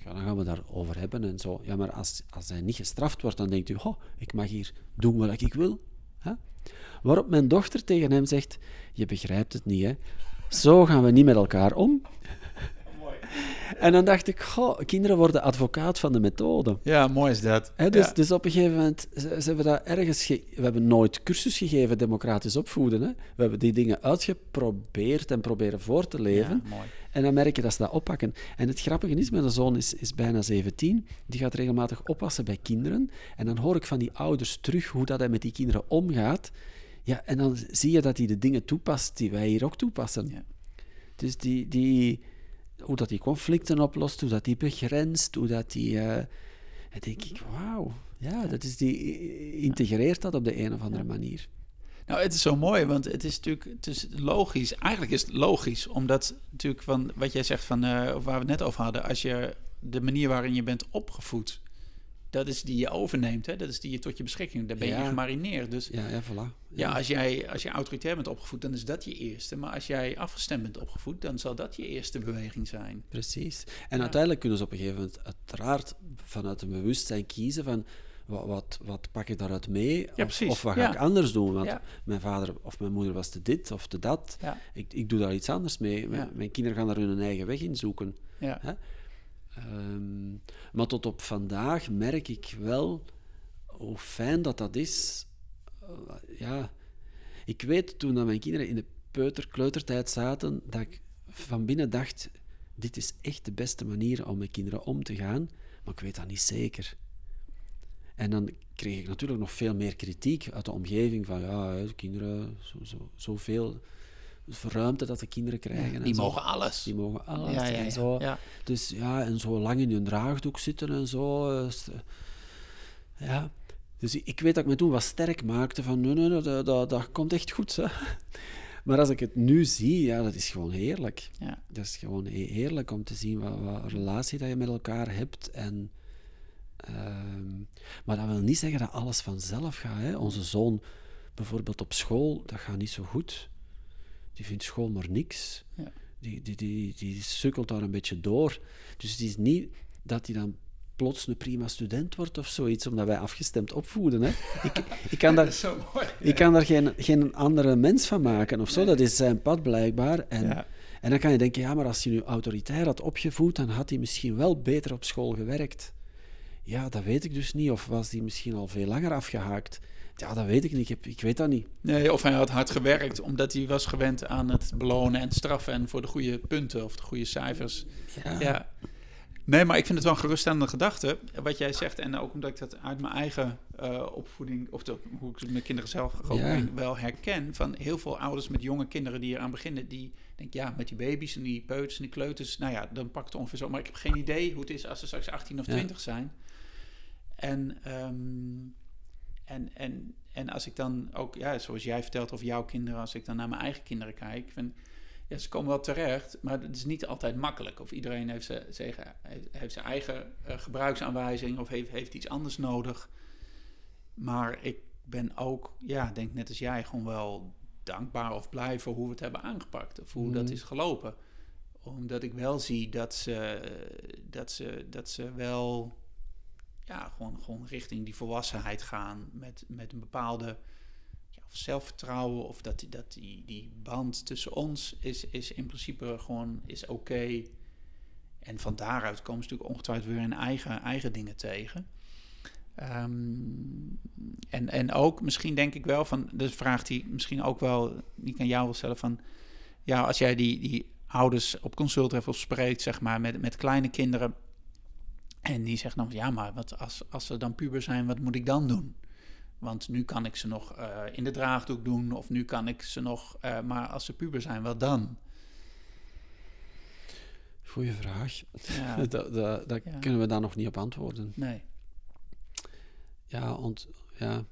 Ja, dan gaan we daarover hebben en zo. Ja, maar als, als hij niet gestraft wordt, dan denkt u, oh, ik mag hier doen wat ik wil. Hè? Waarop mijn dochter tegen hem zegt, je begrijpt het niet, hè. Zo gaan we niet met elkaar om. En dan dacht ik, goh, kinderen worden advocaat van de methode. Ja, mooi is dat. Hè, dus, Ja. dus op een gegeven moment, hebben dat ergens... ge- we hebben nooit cursus gegeven, democratisch opvoeden. Hè. We hebben die dingen uitgeprobeerd en proberen voor te leven. Ja, mooi. En dan merk je dat ze dat oppakken. En het grappige is, mijn zoon is, is bijna 17. Die gaat regelmatig oppassen bij kinderen. En dan hoor ik van die ouders terug hoe dat hij met die kinderen omgaat. Ja, en dan zie je dat hij de dingen toepast die wij hier ook toepassen. Ja. Dus die, die, hoe dat die conflicten oplost, hoe dat die begrenst, hoe dat die... eh, dan denk ik, wauw, ja, dat is die integreert dat op de een of andere manier. Nou, het is zo mooi, want het is natuurlijk het is logisch. Eigenlijk is het logisch, omdat natuurlijk van wat jij zegt van eh, waar we het net over hadden, als je de manier waarin je bent opgevoed, dat is die je overneemt, hè? dat is die je tot je beschikking, daar ben je Ja. in gemarineerd. Dus ja, Ja, ja, voilà. als jij als je autoritair bent opgevoed, dan is dat je eerste. Maar als jij afgestemd bent opgevoed, dan zal dat je eerste beweging zijn. Precies. En Ja. uiteindelijk kunnen ze op een gegeven moment uiteraard vanuit een bewustzijn kiezen van wat, wat, wat pak ik daaruit mee of, wat ga Ja. ik anders doen. Want Ja. mijn vader of mijn moeder was te dit of te dat. Ik, ik doe daar iets anders mee. Mijn, kinderen gaan daar hun eigen weg in zoeken. Hè? Ehm, maar tot op vandaag merk ik wel hoe fijn dat dat is. Eh, ja, ik weet toen dat mijn kinderen in de peuter, kleutertijd zaten, dat ik van binnen dacht, dit is echt de beste manier om met kinderen om te gaan, maar ik weet dat niet zeker. En dan kreeg ik natuurlijk nog veel meer kritiek uit de omgeving van ja, de kinderen, zo, zo, zoveel ruimte dat de kinderen krijgen. die mogen alles. Die mogen alles. Ja, en zo. Dus ja, en zo lang in hun draagdoek zitten en zo. Dus, ja. Dus ik weet dat ik me toen wat sterk maakte van nee, nee, nee dat, dat, dat komt echt goed. Hè. Maar als ik het nu zie, ja, dat is gewoon heerlijk. Ja. Dat is gewoon heerlijk om te zien wat, wat relatie dat je met elkaar hebt. En, ehm, maar dat wil niet zeggen dat alles vanzelf gaat. Hè. Onze zoon bijvoorbeeld op school, dat gaat niet zo goed. Die vindt school maar niks. Ja. Die, die, die, die sukkelt daar een beetje door. Dus het is niet dat hij dan plots een prima student wordt of zoiets, omdat wij afgestemd opvoeden. Hè. Ik, ik kan daar, ik kan daar geen, geen andere mens van maken of zo. Dat is zijn pad blijkbaar. En, en dan kan je denken, ja, maar als hij nu autoritair had opgevoed, dan had hij misschien wel beter op school gewerkt. Ja, dat weet ik dus niet. Of was hij misschien al veel langer afgehaakt? Ja, dat weet ik niet. Ik, heb, ik weet dat niet. Nee, of hij had hard gewerkt omdat hij was gewend aan het belonen en straffen en voor de goede punten of de goede cijfers. Ja. ja. Nee, maar ik vind het wel een geruststellende gedachte, wat jij zegt. En ook omdat ik dat uit mijn eigen uh, opvoeding, of de, hoe ik mijn kinderen zelf ook wel herken. Van heel veel ouders met jonge kinderen die eraan beginnen, die denken, ja, met die baby's en die peuters en die kleuters, nou ja, dan pakt het ongeveer zo. Maar ik heb geen idee hoe het is als ze straks 18 of 20 zijn. En, um, en, en, en als ik dan ook, ja, zoals jij vertelt over jouw kinderen, als ik dan naar mijn eigen kinderen kijk, vind ja, ze komen wel terecht, maar het is niet altijd makkelijk. Of iedereen heeft, zijn, heeft zijn eigen uh, gebruiksaanwijzing of heeft, heeft iets anders nodig. Maar ik ben ook, ja, denk net als jij, gewoon wel dankbaar of blij voor hoe we het hebben aangepakt. Of hoe dat mhm. is gelopen. Omdat ik wel zie dat ze, dat ze, dat ze wel ja, gewoon, gewoon richting die volwassenheid gaan met, met een bepaalde zelfvertrouwen of dat, dat die, die band tussen ons is, is in principe gewoon is oké. En van daaruit komen ze natuurlijk ongetwijfeld weer hun eigen, eigen dingen tegen. Ehm, en, en ook misschien denk ik wel van de vraag die misschien ook wel, die kan jou wel stellen van, ja, als jij die, die ouders op consult hebt of spreekt, zeg maar, met, met kleine kinderen. En die zeggen dan, ja, maar wat als, als ze dan puber zijn, wat moet ik dan doen? Want nu kan ik ze nog uh, in de draagdoek doen, of nu kan ik ze nog, uh, maar als ze puber zijn, wat dan? Goeie vraag. Ja. dat dat, dat ja. kunnen we daar nog niet op antwoorden. Nee. Ja, want ja,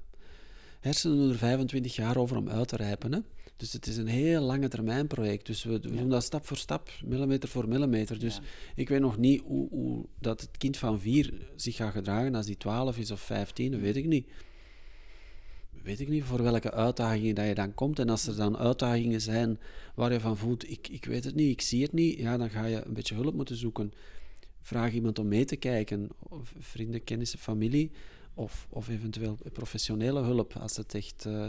hersenen doen er 25 jaar over om uit te rijpen. Hè? Dus het is een heel lange termijn project. Dus we, we doen dat stap voor stap, millimeter voor millimeter. Dus ik weet nog niet hoe, hoe, dat het kind van vier zich gaat gedragen als die 12 is of 15, dat weet ik niet weet ik niet voor welke uitdagingen dat je dan komt. En als er dan uitdagingen zijn waar je van voelt, ik, ik weet het niet, ik zie het niet, ja, dan ga je een beetje hulp moeten zoeken. Vraag iemand om mee te kijken, of vrienden, kennissen, familie, of, of eventueel professionele hulp als, het echt, uh,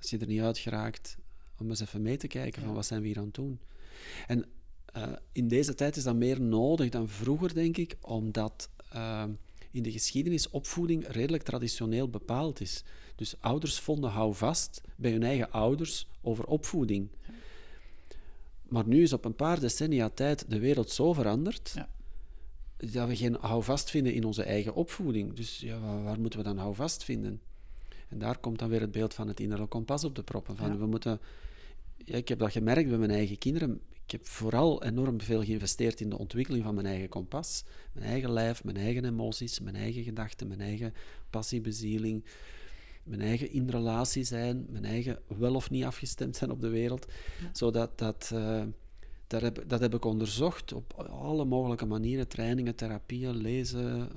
als je er niet uit geraakt, om eens even mee te kijken van wat zijn we hier aan het doen. En uh, in deze tijd is dat meer nodig dan vroeger, denk ik, omdat uh, in de geschiedenis opvoeding redelijk traditioneel bepaald is. Dus ouders vonden hou vast bij hun eigen ouders over opvoeding. Maar nu is op een paar decennia tijd de wereld zo veranderd ja. dat we geen houvast vinden in onze eigen opvoeding. Dus ja, waar, moeten we dan houvast vinden? En daar komt dan weer het beeld van het innerlijke kompas op de proppen. Van, we moeten, ja, ik heb dat gemerkt bij mijn eigen kinderen. Ik heb vooral enorm veel geïnvesteerd in de ontwikkeling van mijn eigen kompas. Mijn eigen lijf, mijn eigen emoties, mijn eigen gedachten, mijn eigen passiebezieling mijn eigen in relatie zijn, mijn eigen wel of niet afgestemd zijn op de wereld. Zodat dat, uh, dat, heb, dat heb ik onderzocht op alle mogelijke manieren, trainingen, therapieën, lezen,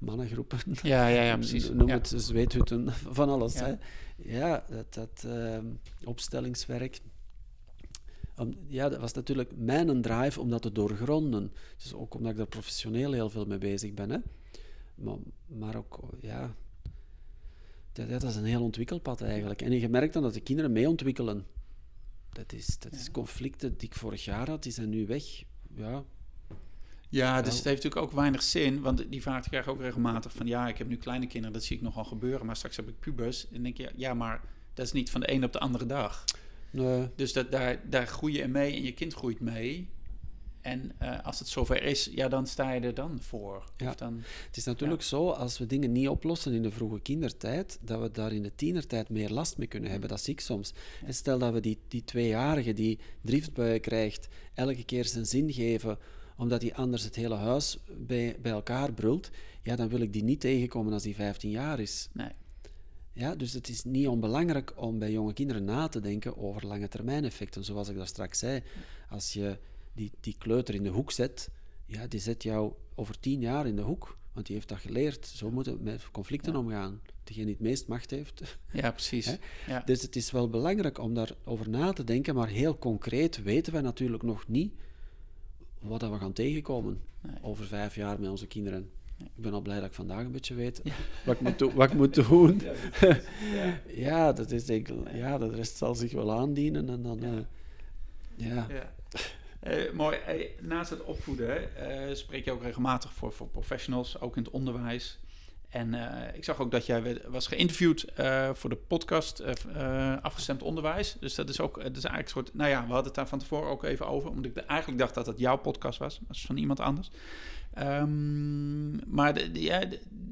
mannengroepen. Ja, ja, ja precies. Noem het zweethutten, van alles. Ja, hè. ja dat, dat uh, opstellingswerk. ja, dat was natuurlijk mijn drive om dat te doorgronden. Dus ook omdat ik daar professioneel heel veel mee bezig ben. Hè. Maar, maar ook, ja, dat, dat is een heel ontwikkelpad eigenlijk. En je merkt dan dat de kinderen mee ontwikkelen. Dat is, dat is conflicten die ik vorig jaar had, die zijn nu weg. Ja, ja, dus het heeft natuurlijk ook weinig zin, want die vraag krijg ik ook regelmatig van ja, ik heb nu kleine kinderen, dat zie ik nogal gebeuren, maar straks heb ik pubers. En denk je, ja, maar dat is niet van de een op de andere dag. Nee. Dus dat, daar, daar groei je mee en je kind groeit mee. En uh, als het zover is, ja, dan sta je er dan voor. Ja. Of dan, het is natuurlijk zo, als we dingen niet oplossen in de vroege kindertijd, dat we daar in de tienertijd meer last mee kunnen hebben. Dat zie ik soms. En stel dat we die, die tweejarige die driftbuien krijgt, elke keer zijn zin geven, omdat hij anders het hele huis bij, bij elkaar brult, ja, dan wil ik die niet tegenkomen als die 15 jaar is. Nee. Ja, dus het is niet onbelangrijk om bij jonge kinderen na te denken over lange termijn effecten. Zoals ik daar straks zei, als je die, die kleuter in de hoek zet, ja, die zet jou over tien jaar in de hoek. Want die heeft dat geleerd. Zo moeten we met conflicten omgaan. Degene die het meest macht heeft. Ja, precies. Ja. Dus het is wel belangrijk om daarover na te denken, maar heel concreet weten wij natuurlijk nog niet wat we gaan tegenkomen over vijf jaar met onze kinderen. Ik ben al blij dat ik vandaag een beetje weet wat, ik moet wat ik moet doen. Ja, ja, dat is denk ik, ja, de rest zal zich wel aandienen. En dan, uh, ja. Uh, mooi. naast het opvoeden uh, spreek je ook regelmatig voor, voor professionals, ook in het onderwijs. En ik zag ook dat jij was geïnterviewd voor de podcast Afgestemd Onderwijs. Dus dat is ook, dat is eigenlijk een soort, nou ja, we hadden het daar van tevoren ook even over, omdat ik eigenlijk dacht dat het jouw podcast was, dat is van iemand anders. Um, maar de, ja,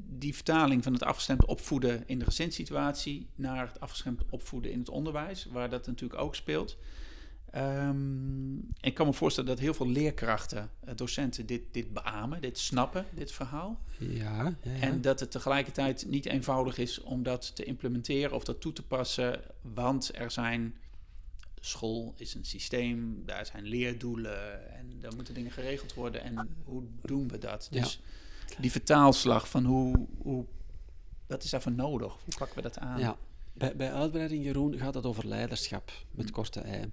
die vertaling van het afgestemd opvoeden in de gezinssituatie naar het afgestemd opvoeden in het onderwijs, waar dat natuurlijk ook speelt. Um, ik kan me voorstellen dat heel veel leerkrachten, eh, docenten, dit, dit beamen, dit snappen, dit verhaal. Ja, ja, ja, En dat het tegelijkertijd niet eenvoudig is om dat te implementeren of dat toe te passen, want er zijn school is een systeem, daar zijn leerdoelen en daar moeten dingen geregeld worden. En hoe doen we dat? Dus die vertaalslag van hoe, hoe, wat is daarvoor nodig? Hoe pakken we dat aan? Ja, bij, bij uitbreiding, Jeroen, gaat het over leiderschap met mm. korte ei.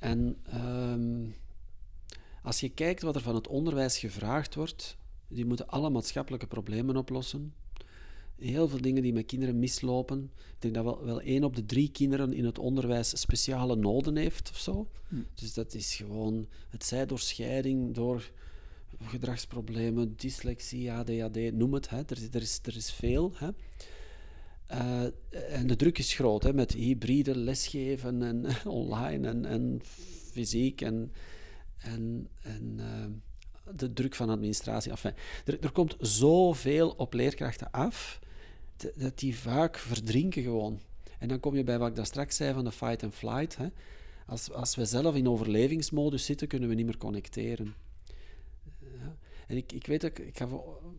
En um, als je kijkt wat er van het onderwijs gevraagd wordt, die moeten alle maatschappelijke problemen oplossen heel veel dingen die met kinderen mislopen. Ik denk dat wel, wel één op de drie kinderen in het onderwijs speciale noden heeft of zo. Hm. Dus dat is gewoon, het zij door scheiding, door gedragsproblemen, dyslexie, ADHD, noem het. Hè. Er, er, is, er is veel. Hè. Uh, en de druk is groot, hè, met hybride lesgeven en online en, en fysiek en, en, en uh, de druk van administratie. Enfin, er, er komt zoveel op leerkrachten af dat die vaak verdrinken gewoon. En dan kom je bij wat ik daar straks zei van de fight and flight. Hè. Als, als we zelf in overlevingsmodus zitten, kunnen we niet meer connecteren. Ik, ik weet ik, ik ga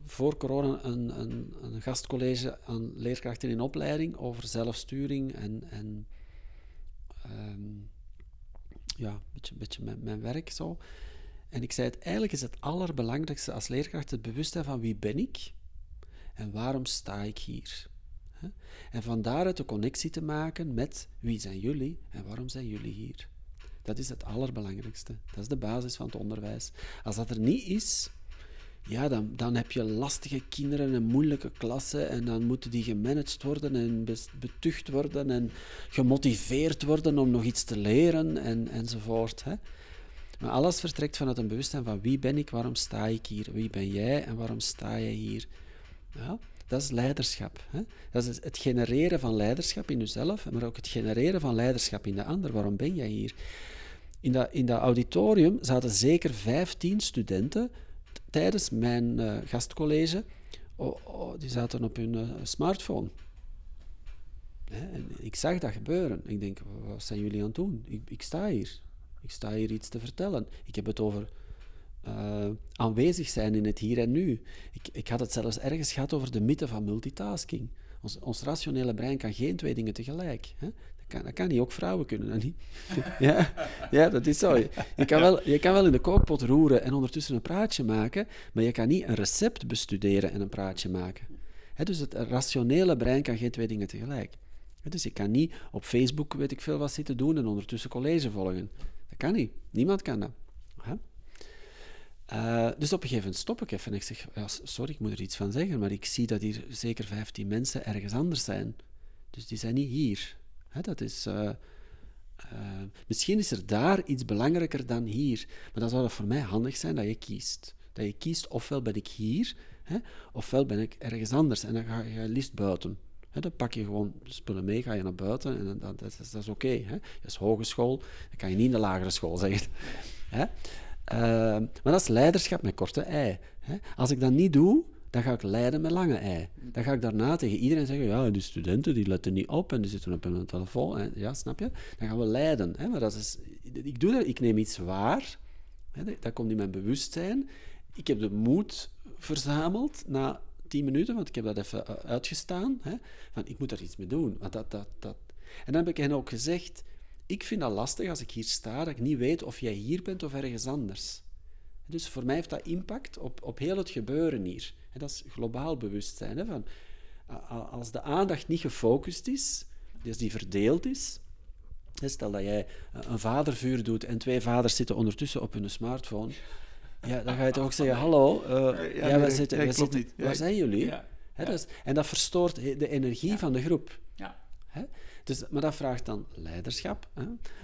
voor corona een, een, een, gastcollege aan leerkrachten in opleiding over zelfsturing en, en um, ja, een beetje, beetje mijn, mijn werk zo. En ik zei het, eigenlijk is het allerbelangrijkste als leerkracht het bewustzijn van wie ben ik en waarom sta ik hier? En van daaruit de connectie te maken met wie zijn jullie en waarom zijn jullie hier? Dat is het allerbelangrijkste. Dat is de basis van het onderwijs. Als dat er niet is, ja, dan, dan heb je lastige kinderen en moeilijke klassen en dan moeten die gemanaged worden en betucht worden en gemotiveerd worden om nog iets te leren en, enzovoort. Hè. Maar alles vertrekt vanuit een bewustzijn van wie ben ik, waarom sta ik hier, wie ben jij en waarom sta jij hier. Ja, dat is leiderschap. Hè? Dat is het genereren van leiderschap in jezelf, maar ook het genereren van leiderschap in de ander. Waarom ben jij hier? In dat, in dat auditorium zaten zeker 15 studenten tijdens mijn uh, gastcollege. Oh, oh, die zaten op hun uh, smartphone. Hè? Ik zag dat gebeuren. Ik denk, wat zijn jullie aan het doen? Ik, ik sta hier. Ik sta hier iets te vertellen. Ik heb het over uh, aanwezig zijn in het hier en nu. Ik, ik had het zelfs ergens gehad over de mythe van multitasking. Ons, ons rationele brein kan geen twee dingen tegelijk. Hè? Dat, kan, dat kan niet, ook vrouwen kunnen dat niet. ja, ja, dat is zo. Je kan, wel, je kan wel in de kookpot roeren en ondertussen een praatje maken, maar je kan niet een recept bestuderen en een praatje maken. Dus het rationele brein kan geen twee dingen tegelijk. Dus je kan niet op Facebook, weet ik veel, wat zitten doen en ondertussen college volgen. Dat kan niet. Niemand kan dat. Uh, dus op een gegeven moment stop ik even en ik zeg, ja, sorry, ik moet er iets van zeggen, maar ik zie dat hier zeker 15 mensen ergens anders zijn. Dus die zijn niet hier. Dat is, uh, uh, misschien is er daar iets belangrijker dan hier, maar dan zou het voor mij handig zijn dat je kiest. Dat je kiest, ofwel ben ik hier, ofwel ben ik ergens anders en dan ga je liefst buiten. Hè, dan pak je gewoon spullen mee, ga je naar buiten en dat, dat, is, is oké. Okay, dat is hogeschool, dat kan je niet in de lagere school zeggen. Hè? maar dat is leiderschap met korte ei. Als ik dat niet doe, dan ga ik leiden met lange ei. Dan ga ik daarna tegen iedereen zeggen, ja, die studenten die letten niet op en die zitten op hun telefoon. En, ja, snap je? Dan gaan we leiden. Hè? Maar dat is, ik, doe dat, ik neem iets waar, hè? dat komt in mijn bewustzijn. Ik heb de moed verzameld na tien minuten, want ik heb dat even eh, uitgestaan. Hè? Van, ik moet er iets mee doen. Want dat, dat, dat. En dan heb ik hen ook gezegd, ik vind dat lastig als ik hier sta, dat ik niet weet of jij hier bent of ergens anders. Dus voor mij heeft dat impact op, op heel het gebeuren hier. En dat is globaal bewustzijn. Hè, van, als de aandacht niet gefocust is, dus die verdeeld is, stel dat jij een vadervuur doet en twee vaders zitten ondertussen op hun smartphone, ja, dan ga je toch ook zeggen, hallo, uh, ja, ja, zitten, nee, zitten waar zijn jullie? Dus, en dat verstoort de energie van de groep. Dus, maar dat vraagt dan leiderschap, hè?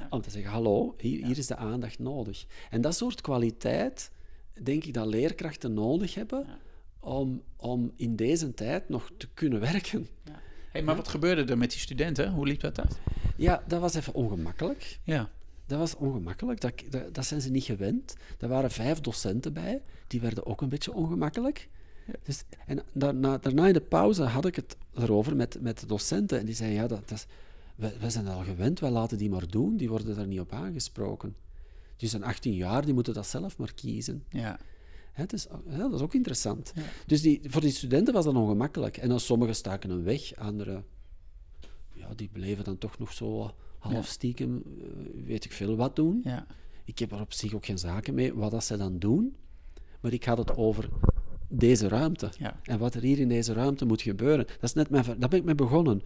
om te zeggen, hallo, hier, hier is de aandacht nodig. En dat soort kwaliteit, denk ik dat leerkrachten nodig hebben om, om in deze tijd nog te kunnen werken. Ja. Hey, maar wat gebeurde er met die studenten? Hoe liep dat uit? Ja, dat was even ongemakkelijk. Ja. Dat was ongemakkelijk. Dat, dat, dat, zijn ze niet gewend. Er waren vijf docenten bij. Die werden ook een beetje ongemakkelijk. Dus, en daarna, daarna in de pauze had ik het erover met, met de docenten. En die zeiden, ja, dat, dat we, we zijn al gewend. Wij laten die maar doen. Die worden daar niet op aangesproken. Die zijn 18 jaar, die moeten dat zelf maar kiezen. Ja. Hè, dus, dat is ook interessant. Dus die, voor die studenten was dat ongemakkelijk. En dan sommigen staken een weg, anderen ja, die bleven dan toch nog zo half stiekem, eh, weet ik veel wat doen. Ja. Ik heb er op zich ook geen zaken mee wat dat ze dan doen. Maar ik had het over deze ruimte. En wat er hier in deze ruimte moet gebeuren. Dat is net mijn, daar ben ik mee begonnen.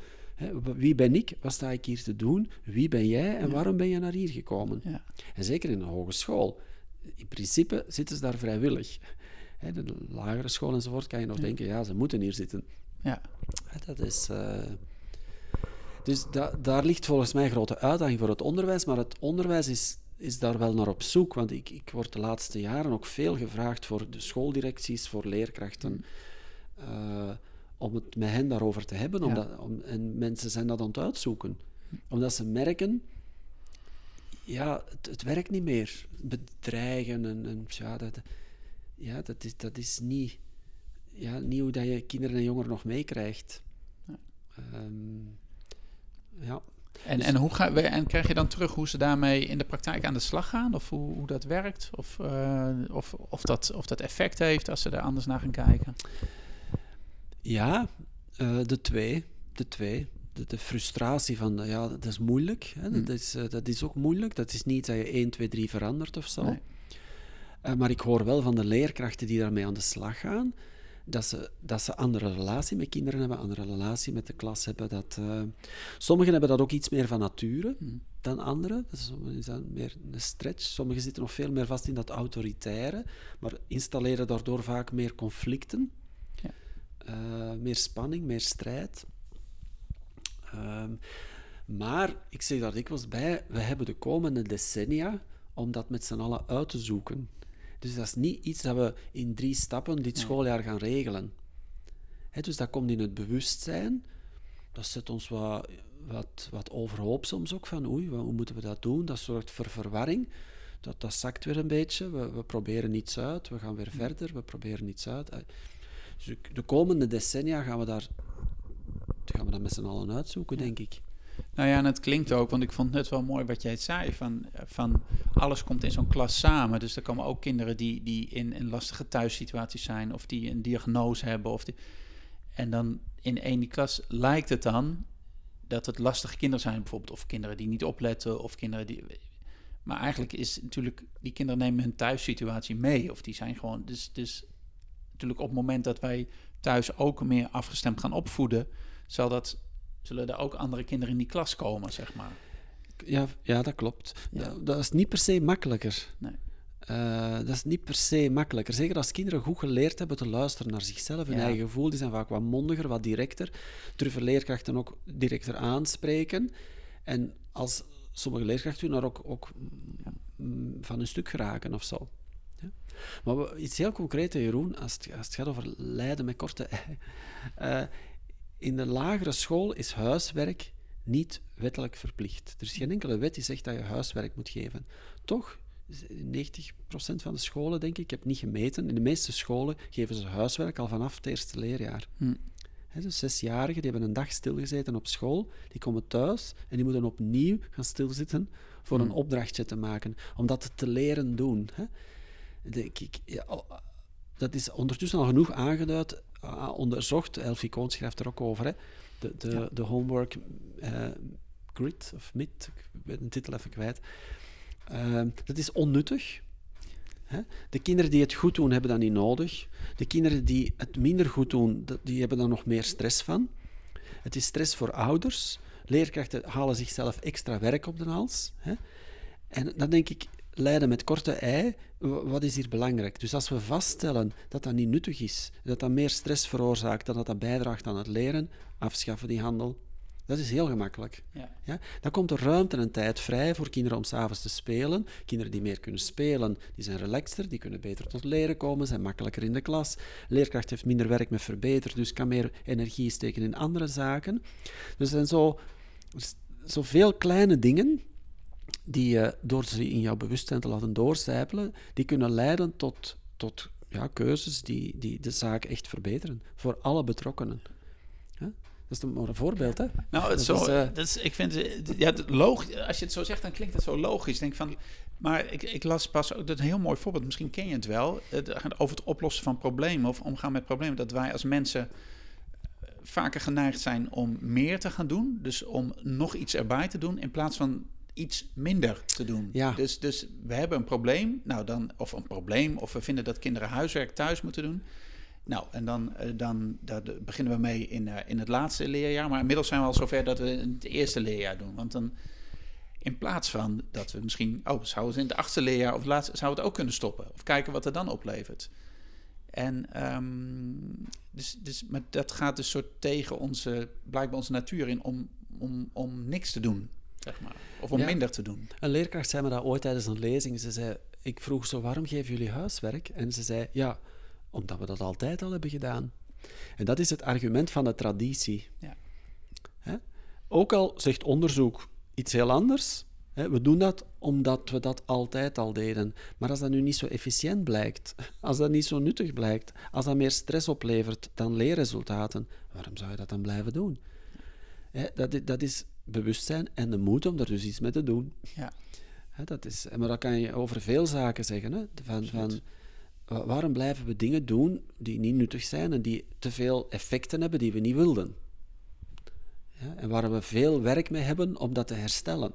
wie ben ik? Wat sta ik hier te doen? Wie ben jij? En waarom ben je naar hier gekomen? En zeker in een hogeschool in principe zitten ze daar vrijwillig. Hè, de lagere school enzovoort kan je nog denken, ja, ze moeten hier zitten. Ja. Dat is... Uh, dus da daar ligt volgens mij een grote uitdaging voor het onderwijs, maar het onderwijs is, is daar wel naar op zoek, want ik, ik word de laatste jaren ook veel gevraagd voor de schooldirecties, voor leerkrachten, uh, om het met hen daarover te hebben. Omdat, om, en mensen zijn dat aan het uitzoeken, omdat ze merken ja, het, het, werkt niet meer. Bedreigen en, en ja, dat, ja, dat, is, dat is niet, ja, niet hoe dat je kinderen en jongeren nog meekrijgt. Ja. Um, ja. En, dus en, hoe ga, en krijg je dan terug hoe ze daarmee in de praktijk aan de slag gaan? Of hoe, hoe dat werkt? Of, uh, of, of, dat, of dat effect heeft als ze er anders naar gaan kijken? Ja, uh, de twee. De twee de, de, frustratie van, ja, dat is moeilijk. Hè? Dat, hmm. is, uh, dat is ook moeilijk. Dat is niet dat je 1, 2, 3 verandert of zo. Nee. Uh, maar ik hoor wel van de leerkrachten die daarmee aan de slag gaan, dat ze, dat ze andere relatie met kinderen hebben, andere relatie met de klas hebben. Dat, uh, sommigen hebben dat ook iets meer van nature hmm. dan anderen. Dus sommigen is dat meer een stretch. Sommigen zitten nog veel meer vast in dat autoritaire, maar installeren daardoor vaak meer conflicten. Ja. meer spanning, meer strijd. Ehm, maar ik zeg daar dikwijls bij, we hebben de komende decennia om dat met z'n allen uit te zoeken. Dus dat is niet iets dat we in drie stappen dit schooljaar gaan regelen. dus dat komt in het bewustzijn. Dat zet ons wat, wat, wat overhoop soms ook van oei, hoe moeten we dat doen? Dat zorgt voor verwarring. Dat, dat zakt weer een beetje. We, we proberen iets uit, we gaan weer verder, we proberen iets uit. Dus de komende decennia gaan we daar gaan we dat met z'n allen uitzoeken, denk ik. Nou ja, en het klinkt ook, want ik vond het net wel mooi wat jij zei, van, van alles komt in zo'n klas samen. Dus er komen ook kinderen die, die in, in lastige thuissituaties zijn, of die een diagnose hebben. Of die, en dan in één die klas lijkt het dan dat het lastige kinderen zijn, bijvoorbeeld, of kinderen die niet opletten, of kinderen die... Maar eigenlijk is natuurlijk, die kinderen nemen hun thuissituatie mee, of die zijn gewoon... Dus, dus natuurlijk op het moment dat wij thuis ook meer afgestemd gaan opvoeden zal dat, zullen er ook andere kinderen in die klas komen, zeg maar. Ja, ja dat klopt. Dat, dat, is niet per se makkelijker. Nee. Uh, dat is niet per se makkelijker. Zeker als kinderen goed geleerd hebben te luisteren naar zichzelf, hun eigen gevoel. Die zijn vaak wat mondiger, wat directer. Durven leerkrachten ook directer aanspreken. En als sommige leerkrachten daar ook, ook van een stuk geraken of zo. Ja. Maar iets heel concreets, Jeroen, als het, als het gaat over lijden met korte uh, in de lagere school is huiswerk niet wettelijk verplicht. Er is geen enkele wet die zegt dat je huiswerk moet geven. Toch 90% van de scholen, denk ik, ik heb niet gemeten, in de meeste scholen geven ze huiswerk al vanaf het eerste leerjaar. Hm. Dus zesjarigen die hebben een dag stilgezeten op school, die komen thuis en die moeten opnieuw gaan stilzitten voor een Hmm. opdrachtje te maken, om dat te leren doen. Hè. Denk ik, ja, dat is ondertussen al genoeg aangeduid, onderzocht. Elfie Koon schrijft er ook over. Hè. De, de, Ja. de homework eh, grid, of MIT, ik ben de titel even kwijt. Ehm, dat is onnuttig. Hè? De kinderen die het goed doen, hebben dat niet nodig. De kinderen die het minder goed doen, die hebben daar nog meer stress van. Het is stress voor ouders. Leerkrachten halen zichzelf extra werk op de hals. Hè? En dan denk ik, lijden met korte ei, wat is hier belangrijk? Dus als we vaststellen dat dat niet nuttig is, dat dat meer stress veroorzaakt dan dat dat bijdraagt aan het leren, afschaffen die handel. Dat is heel gemakkelijk. Ja. Ja? Dan komt er ruimte en tijd vrij voor kinderen om s'avonds te spelen. Kinderen die meer kunnen spelen, die zijn relaxter, die kunnen beter tot leren komen, zijn makkelijker in de klas. Leerkracht heeft minder werk met verbeteren, dus kan meer energie steken in andere zaken. Dus er zijn zo, zoveel kleine dingen die je, door ze in jouw bewustzijn te laten doorcijpelen, die kunnen leiden tot, tot ja, keuzes die, die de zaak echt verbeteren. Voor alle betrokkenen. Ja? Dat is maar een voorbeeld, hè? Nou, het zo, is, eh, dat is, ik vind, ja, logisch, als je het zo zegt, dan klinkt het zo logisch. Denk van, maar ik, ik las pas ook, dat een heel mooi voorbeeld, misschien ken je het wel, het over het oplossen van problemen of omgaan met problemen. Dat wij als mensen eh, vaker geneigd zijn om meer te gaan doen, dus om nog iets erbij te doen, in plaats van iets minder te doen. Ja. Dus, dus we hebben een probleem, nou dan, of een probleem, of we vinden dat kinderen huiswerk thuis moeten doen. Nou, en dan, eh, dan daar beginnen we mee in, eh, in het laatste leerjaar. Maar inmiddels zijn we al zover dat we het eerste leerjaar doen. Want dan, in plaats van dat we misschien... Oh, zouden we in het achtste leerjaar of het laatste... Zouden we het ook kunnen stoppen? Of kijken wat er dan oplevert. En ehm, dus, dus, maar dat gaat dus soort tegen onze... Blijkbaar onze natuur in om, om, om niks te doen, zeg maar. Of om Ja. minder te doen. Een leerkracht zei me dat ooit tijdens een lezing. Ze zei, ik vroeg zo, waarom geven jullie huiswerk? En ze zei, ja, omdat we dat altijd al hebben gedaan. En dat is het argument van de traditie. Ja. Hè? Ook al zegt onderzoek iets heel anders. Hè? We doen dat omdat we dat altijd al deden. Maar als dat nu niet zo efficiënt blijkt, als dat niet zo nuttig blijkt, als dat meer stress oplevert dan leerresultaten, waarom zou je dat dan blijven doen? Hè? Dat, dat is bewustzijn en de moed om er dus iets mee te doen. Ja. Hè, dat is, maar dat kan je over veel zaken zeggen. Hè? Van, van, wa- waarom blijven we dingen doen die niet nuttig zijn en die te veel effecten hebben die we niet wilden? Ja, en waar we veel werk mee hebben om dat te herstellen.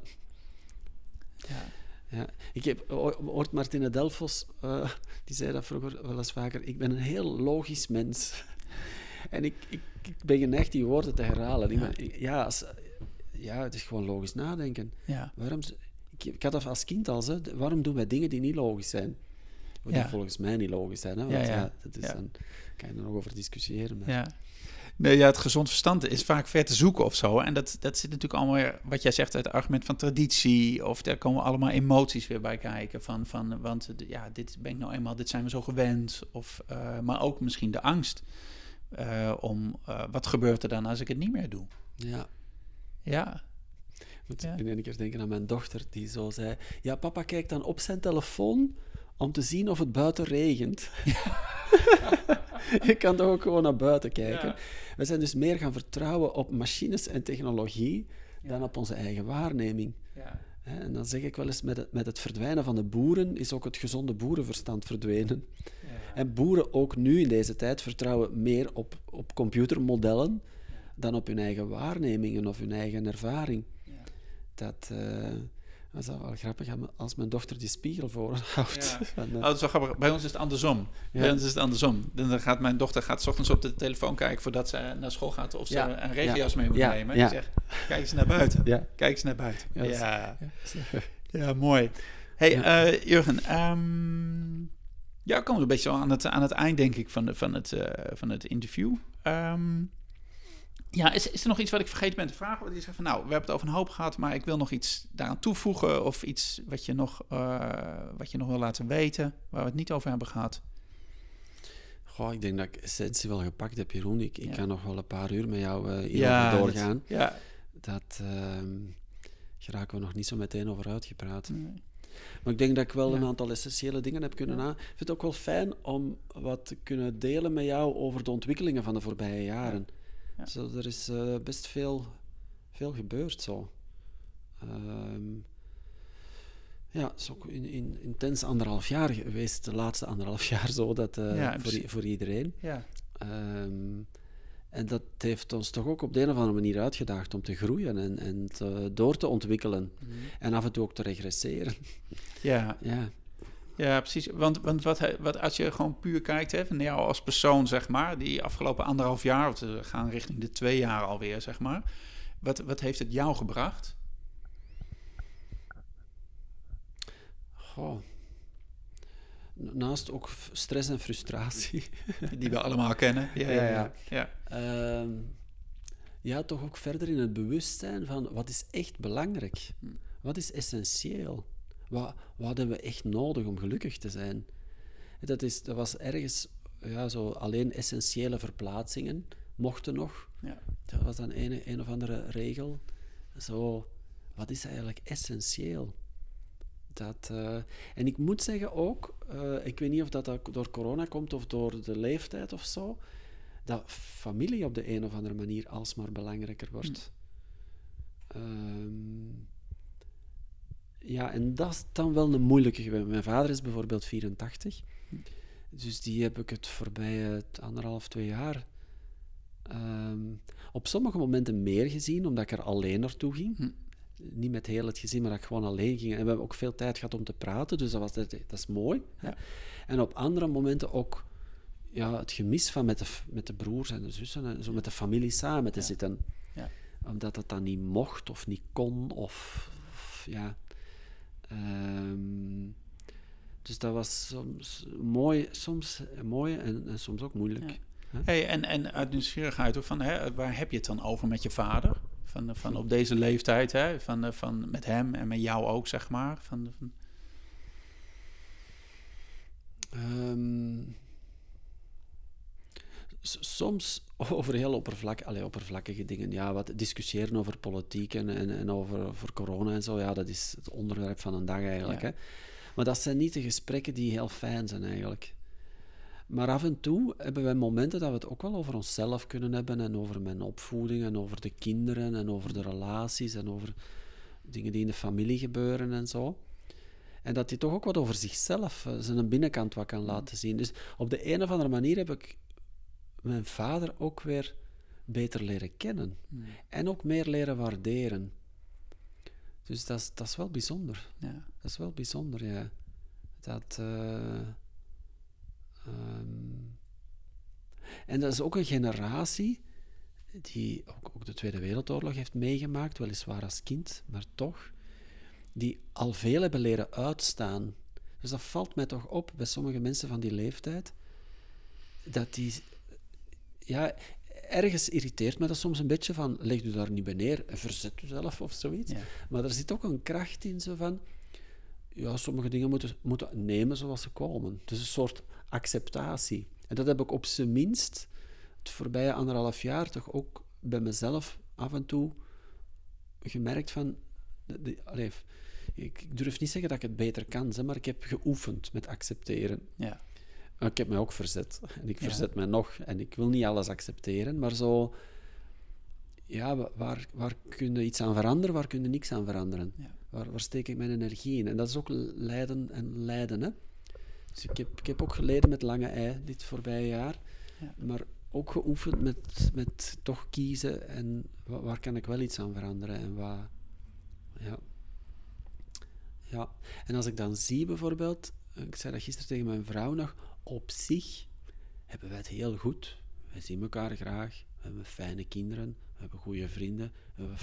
Ja. Ja, ik heb o- hoort Martine Delfos, eh, die zei dat vroeger wel eens vaker. Ik ben een heel logisch mens. en ik, ik, ik ben geneigd die woorden te herhalen. Ik Ja. ben- ik- ja, als, ja, het is gewoon logisch nadenken. Ja. Waarom, ik, ik had dat als kind al, hè, de- waarom doen wij dingen die niet logisch zijn? Of die volgens mij niet logisch zijn. Hè? Want Ja, dat is dan kan je er nog over discussiëren. Maar, Ja. Nee, ja, het gezond verstand is vaak ver te zoeken of zo. En dat, dat zit natuurlijk allemaal weer, wat jij zegt, het argument van traditie. Of daar komen allemaal emoties weer bij kijken. Van, van, want ja, dit ben ik nou eenmaal, dit zijn we zo gewend. Of, eh, maar ook misschien de angst eh, om, eh, wat gebeurt er dan als ik het niet meer doe? ja. Ja, Ik moet Ja. in één keer denken aan mijn dochter, die zo zei... Ja, papa kijkt dan op zijn telefoon om te zien of het buiten regent. Je kan toch ook gewoon naar buiten kijken. Ja. We zijn dus meer gaan vertrouwen op machines en technologie dan op onze eigen waarneming. ja, En dan zeg ik wel eens, met het, met het verdwijnen van de boeren is ook het gezonde boerenverstand verdwenen. En boeren ook nu in deze tijd vertrouwen meer op, op computermodellen dan op hun eigen waarnemingen of hun eigen ervaring. Ja. Dat, eh, dat is wel grappig als mijn dochter die spiegel voorhoudt. Ja. Van, eh, Oh, dat is wel grappig. Bij ons is het andersom. Ja. Bij ons is het andersom. Dan gaat mijn dochter gaat 's ochtends op de telefoon kijken voordat ze naar school gaat of ze een regenjas Ja. mee moet nemen. Die zegt, kijk eens naar buiten. Kijk eens naar buiten. Ja, Ja, mooi. Hey, eh, Jurgen. ehm, ja, we komen een beetje aan het, aan het eind, denk ik, van, de, van, het, van het interview. Ehm, ja, is, is er nog iets wat ik vergeten ben te vragen? Wat je zegt van, nou, we hebben het over een hoop gehad, maar ik wil nog iets daaraan toevoegen. Of iets wat je nog, eh, wat je nog wil laten weten, waar we het niet over hebben gehad. Goh, ik denk dat ik essentie wel gepakt heb, Jeroen. Ik, ik Ja. kan nog wel een paar uur met jou hierover doorgaan. Dat, ja. Dat, geraken we nog niet zo meteen over uitgepraat. Nee. Maar ik denk dat ik wel een aantal essentiële dingen heb kunnen aan. Ik vind het ook wel fijn om wat te kunnen delen met jou over de ontwikkelingen van de voorbije jaren. Zo, er is uh, best veel, veel gebeurd zo. Um, ja, het is ook in, in, intens anderhalf jaar geweest, de laatste anderhalf jaar zo, dat, uh, voor, voor iedereen. Ja. Um, en dat heeft ons toch ook op de een of andere manier uitgedaagd om te groeien en, en te, door te ontwikkelen. Mm. En af en toe ook te regresseren. Ja, ja. Ja precies. Want, want wat, wat, als je gewoon puur kijkt hè, van jou als persoon, zeg maar, die afgelopen anderhalf jaar, we gaan richting de twee jaar alweer, zeg maar. Wat, wat heeft het jou gebracht? Goh naast ook stress en frustratie. Die we allemaal kennen. Ja, ja, ja. Ja, ehm, ja toch ook verder in het bewustzijn van wat is echt belangrijk? Hm. Wat is essentieel? Wat, wat hebben we echt nodig om gelukkig te zijn? Dat, is, dat was ergens ja, zo alleen essentiële verplaatsingen mochten nog. Ja. Dat was dan een, een of andere regel. Zo, wat is eigenlijk essentieel? Dat, uh, en ik moet zeggen ook, uh, ik weet niet of dat door corona komt of door de leeftijd of zo, dat familie op de een of andere manier alsmaar belangrijker wordt. Um, ja, en dat is dan wel een moeilijke. Mijn vader is bijvoorbeeld 84, dus die heb ik het voorbije anderhalf, twee jaar um, op sommige momenten meer gezien, omdat ik er alleen naartoe ging. Hm niet met heel het gezin, maar dat ik gewoon alleen ging. En we hebben ook veel tijd gehad om te praten, dus dat, was, dat, dat is mooi. Ja. En op andere momenten ook ja, het gemis van met de, met de broers en de zussen en zo met de familie samen te zitten. Ja. Omdat dat dan niet mocht of niet kon, of, ja. Um, dus dat was soms mooi, soms mooi en, en soms ook moeilijk. Hey, en, en uit nieuwsgierigheid, van, hè, waar heb je het dan over met je vader? Van, van op deze leeftijd, hè? Van, van met hem en met jou ook, zeg maar. Van, van... Um, soms over heel oppervlak, oppervlakkige dingen. Ja, wat discussiëren over politiek en, en, en over, over corona en zo. Ja, dat is het onderwerp van een dag eigenlijk. Hè? Maar dat zijn niet de gesprekken die heel fijn zijn eigenlijk. Maar af en toe hebben wij momenten dat we het ook wel over onszelf kunnen hebben en over mijn opvoeding en over de kinderen en over de relaties en over dingen die in de familie gebeuren en zo. En dat hij toch ook wat over zichzelf, uh, zijn binnenkant wat kan laten zien. Dus op de een of andere manier heb ik mijn vader ook weer beter leren kennen. Hmm. En ook meer leren waarderen. Dus dat is, dat is wel bijzonder. Ja. Dat is wel bijzonder, ja. Dat... Uh, Um, en dat is ook een generatie die ook, ook, de Tweede Wereldoorlog heeft meegemaakt, weliswaar als kind, maar toch, die al veel hebben leren uitstaan. Dus dat valt mij toch op bij sommige mensen van die leeftijd, dat die, ja, ergens irriteert me dat soms een beetje van, leg u daar niet bij neer, verzet u zelf of zoiets. Maar er zit ook een kracht in, zo van, ja, sommige dingen moeten, moeten nemen zoals ze komen. Dus een soort acceptatie. En dat heb ik op zijn minst het voorbije anderhalf jaar toch ook bij mezelf af en toe gemerkt van... De, ik durf niet zeggen dat ik het beter kan, maar ik heb geoefend met accepteren. Ja. Ik heb mij ook verzet. En ik verzet mij nog. En ik wil niet alles accepteren, maar zo... Ja, waar, waar kun je iets aan veranderen, waar kun je niks aan veranderen? Ja. Waar, waar steek ik mijn energie in? En dat is ook lijden en lijden, hè? Dus ik heb, ik heb ook geleden met lange ei dit voorbije jaar. Ja. Maar ook geoefend met, met toch kiezen en waar, waar, kan ik wel iets aan veranderen en waar... Ja. ja. En als ik dan zie bijvoorbeeld, ik zei dat gisteren tegen mijn vrouw nog, op zich hebben wij het heel goed. We zien elkaar graag, we hebben fijne kinderen, we hebben goede vrienden, we hebben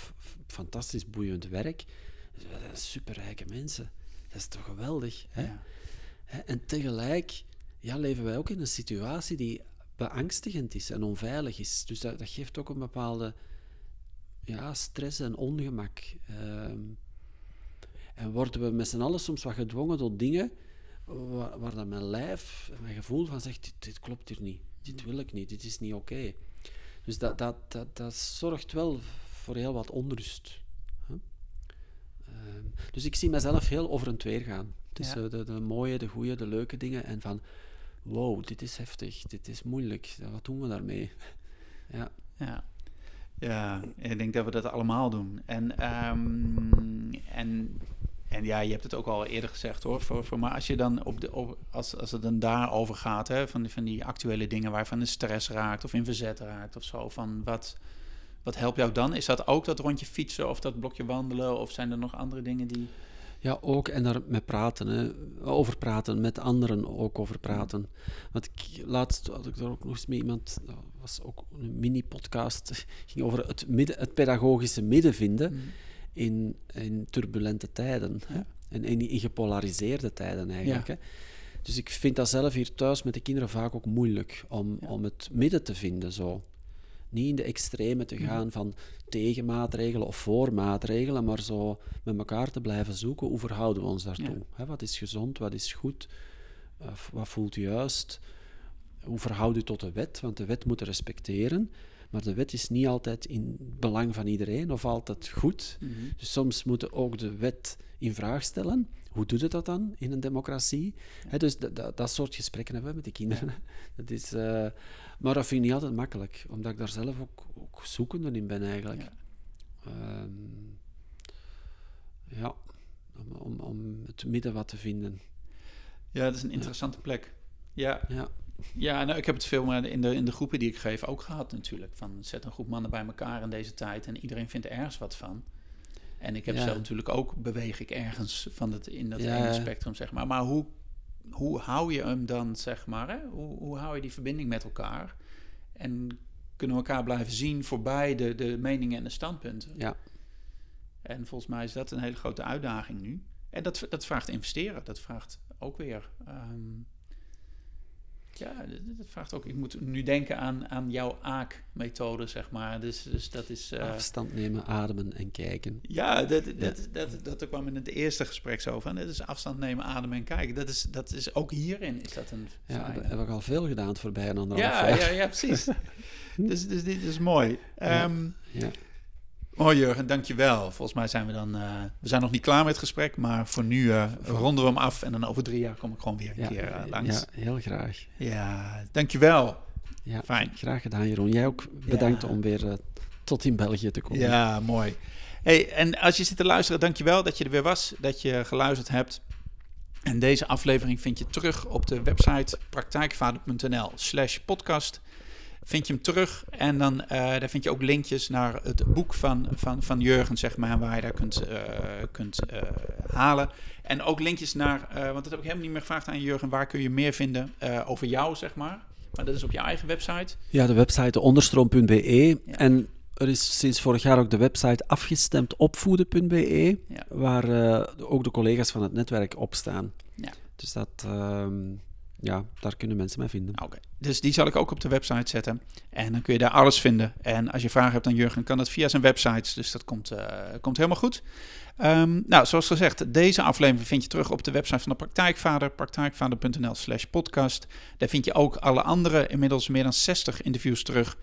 fantastisch boeiend werk. Dus we zijn superrijke mensen. Dat is toch geweldig, hè? Ja. En tegelijk ja, leven wij ook in een situatie die beangstigend is en onveilig is. Dus dat, dat geeft ook een bepaalde ja, stress en ongemak. Ehm, en worden we met z'n allen soms wat gedwongen tot dingen waar, waar dat mijn lijf, mijn gevoel van zegt, dit, klopt hier niet, dit wil ik niet, dit is niet oké. Dus dat, dat, dat, dat zorgt wel voor heel wat onrust. Ehm, Dus ik zie mezelf heel over en weer gaan. Tussen de, de mooie, de goede, de leuke dingen en van wow, dit is heftig, dit is moeilijk, wat doen we daarmee? ja. Ja. Ja, ik denk dat we dat allemaal doen. En, ehm, en, en ja, je hebt het ook al eerder gezegd hoor. Voor, voor, maar als je dan op de, op, als, als het dan daarover gaat, hè, van, die, van die actuele dingen waarvan de stress raakt of in verzet raakt of zo, van wat, wat helpt jou dan? Is dat ook dat rondje fietsen of dat blokje wandelen of zijn er nog andere dingen die. Ja, ook en daar met praten, hè. over praten, met anderen ook over praten. Want ik, laatst had ik er ook nog eens met iemand, dat was ook een mini-podcast, ging over het, midden, het pedagogische midden vinden mm. In, in turbulente tijden. Hè. En in, in gepolariseerde tijden eigenlijk. Hè. Dus ik vind dat zelf hier thuis met de kinderen vaak ook moeilijk om, om het midden te vinden. Zo niet in de extreme te mhm. gaan van tegen maatregelen of voor maatregelen, maar zo met elkaar te blijven zoeken. Hoe verhouden we ons daartoe? wat is gezond, wat is goed, uh, wat voelt juist? Hoe verhoud je tot de wet? Want de wet moet respecteren. Maar de wet is niet altijd in belang van iedereen of altijd goed. Mhm. Dus soms moeten ook de wet in vraag stellen. Hoe doet het dat dan in een democratie? dus dat soort gesprekken hebben we met de kinderen. Dat is, uh, maar dat vind ik niet altijd makkelijk, omdat ik daar zelf ook, ook zoekende in ben eigenlijk. Ja, um, ja om, om, om, het midden wat te vinden. Ja, dat is een interessante plek. Ja. ja. Ja, nou, ik heb het veel in de, in de groepen die ik geef ook gehad natuurlijk. Van zet een groep mannen bij elkaar in deze tijd en iedereen vindt er ergens wat van. En ik heb ja. zelf natuurlijk ook, beweeg ik ergens van het, in dat ene spectrum, zeg maar. Maar hoe hoe hou je hem dan, zeg maar? Hè? Hoe, hoe hou je die verbinding met elkaar? En kunnen we elkaar blijven zien voorbij de, de meningen en de standpunten? Ja. En volgens mij is dat een hele grote uitdaging nu. En dat, dat vraagt investeren. Dat vraagt ook weer um, ja, dat vraagt ook. Ik moet nu denken aan, aan jouw AAK-methode, zeg maar. Dus, dus dat is. Uh, Afstand nemen, ademen en kijken. Ja, dat, dat, Dat, dat, kwam in het eerste gesprek zo van. Dat is afstand nemen, ademen en kijken. Dat is, dat is ook hierin. Is dat een. Ja, dat heb ik al veel gedaan voorbij een anderhalf ja, jaar. Ja, ja, precies. dus, dus dit is mooi. Um, ja. Oh Jurgen, dankjewel. Volgens mij zijn we dan... Uh, we zijn nog niet klaar met het gesprek, maar voor nu uh, ronden we hem af. En dan over drie jaar kom ik gewoon weer een keer uh, langs. Ja, heel graag. Ja, dankjewel. Ja, Fijn. Graag gedaan Jeroen. Jij ook bedankt om weer tot in België te komen. Ja, mooi. Hey, en als je zit te luisteren, dankjewel dat je er weer was. Dat je geluisterd hebt. En deze aflevering vind je terug op de website praktijkvader.nl slash podcast vind je hem terug. En dan uh, daar vind je ook linkjes naar het boek van, van, van Jurgen, zeg maar, waar je daar kunt, uh, kunt uh, halen. En ook linkjes naar, want dat heb ik helemaal niet meer gevraagd aan Jurgen, waar kun je meer vinden over jou, zeg maar. Maar dat is op je eigen website. Ja, de website onderstroom.be. Ja. En er is sinds vorig jaar ook de website afgestemdopvoeden.be, ja. waar ook de collega's van het netwerk op staan. Ja. Dus dat... Um, ja, daar kunnen mensen mij vinden. Oké, dus die zal ik ook op de website zetten. En dan kun je daar alles vinden. En als je vragen hebt aan Jurgen, kan dat via zijn websites. Dus dat komt, uh, komt helemaal goed. Um, nou, zoals gezegd, deze aflevering vind je terug op de website van de Praktijkvader, praktijkvader.nl slash podcast. Daar vind je ook alle andere, inmiddels meer dan 60 interviews terug,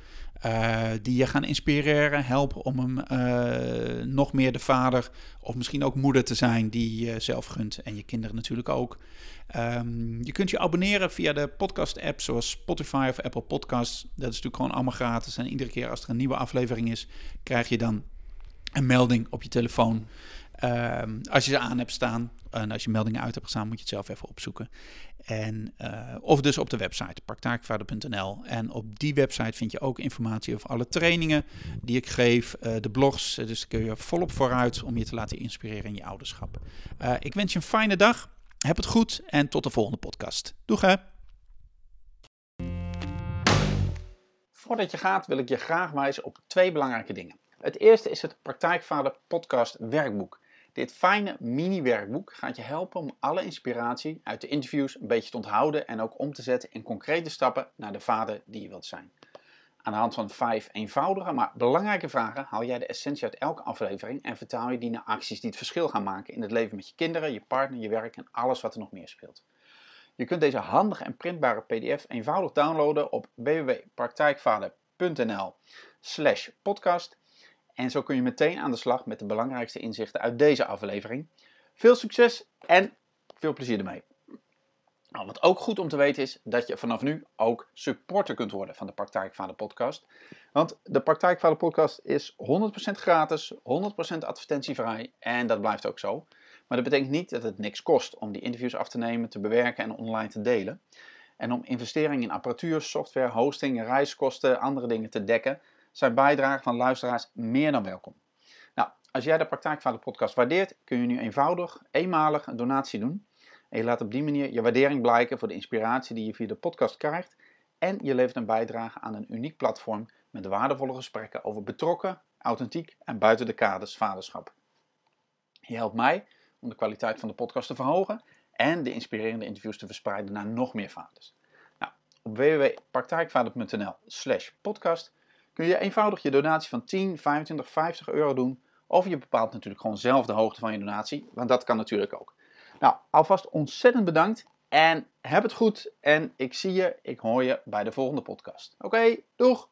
uh, die je gaan inspireren, helpen om hem uh, nog meer de vader of misschien ook moeder te zijn die je zelf gunt en je kinderen natuurlijk ook. Um, je kunt je abonneren via de podcast-app zoals Spotify of Apple Podcasts. Dat is natuurlijk gewoon allemaal gratis. En iedere keer als er een nieuwe aflevering is, krijg je dan een melding op je telefoon. Um, als je ze aan hebt staan en als je meldingen uit hebt gestaan, moet je het zelf even opzoeken. En, uh, of dus op de website praktijkvader.nl. En op die website vind je ook informatie over alle trainingen die ik geef, uh, de blogs. Dus kun je volop vooruit om je te laten inspireren in je ouderschap. Uh, ik wens je een fijne dag. Heb het goed en tot de volgende podcast. Doeg hè! Voordat je gaat wil ik je graag wijzen op twee belangrijke dingen. Het eerste is het Praktijkvader Podcast Werkboek. Dit fijne mini-werkboek gaat je helpen om alle inspiratie uit de interviews een beetje te onthouden en ook om te zetten in concrete stappen naar de vader die je wilt zijn. Aan de hand van vijf eenvoudige, maar belangrijke vragen haal jij de essentie uit elke aflevering en vertaal je die naar acties die het verschil gaan maken in het leven met je kinderen, je partner, je werk en alles wat er nog meer speelt. Je kunt deze handige en printbare PDF eenvoudig downloaden op www.praktijkvader.nl slash podcast. En zo kun je meteen aan de slag met de belangrijkste inzichten uit deze aflevering. Veel succes en veel plezier ermee. Nou, wat ook goed om te weten is dat je vanaf nu ook supporter kunt worden van de Praktijkvader podcast. Want de Praktijkvader podcast is 100% gratis, 100% advertentievrij en dat blijft ook zo. Maar dat betekent niet dat het niks kost om die interviews af te nemen, te bewerken en online te delen. En om investeringen in apparatuur, software, hosting, reiskosten, andere dingen te dekken, zijn bijdragen van luisteraars meer dan welkom. Nou, als jij de Praktijkvader podcast waardeert, kun je nu eenvoudig, eenmalig een donatie doen. En je laat op die manier je waardering blijken voor de inspiratie die je via de podcast krijgt. En je levert een bijdrage aan een uniek platform met waardevolle gesprekken over betrokken, authentiek en buiten de kaders vaderschap. Je helpt mij om de kwaliteit van de podcast te verhogen en de inspirerende interviews te verspreiden naar nog meer vaders. Nou, op www.praktijkvader.nl slash podcast kun je eenvoudig je donatie van 10, 25, 50 euro doen. Of je bepaalt natuurlijk gewoon zelf de hoogte van je donatie, want dat kan natuurlijk ook. Nou, alvast ontzettend bedankt en heb het goed. En ik zie je, ik hoor je bij de volgende podcast. Oké, doeg!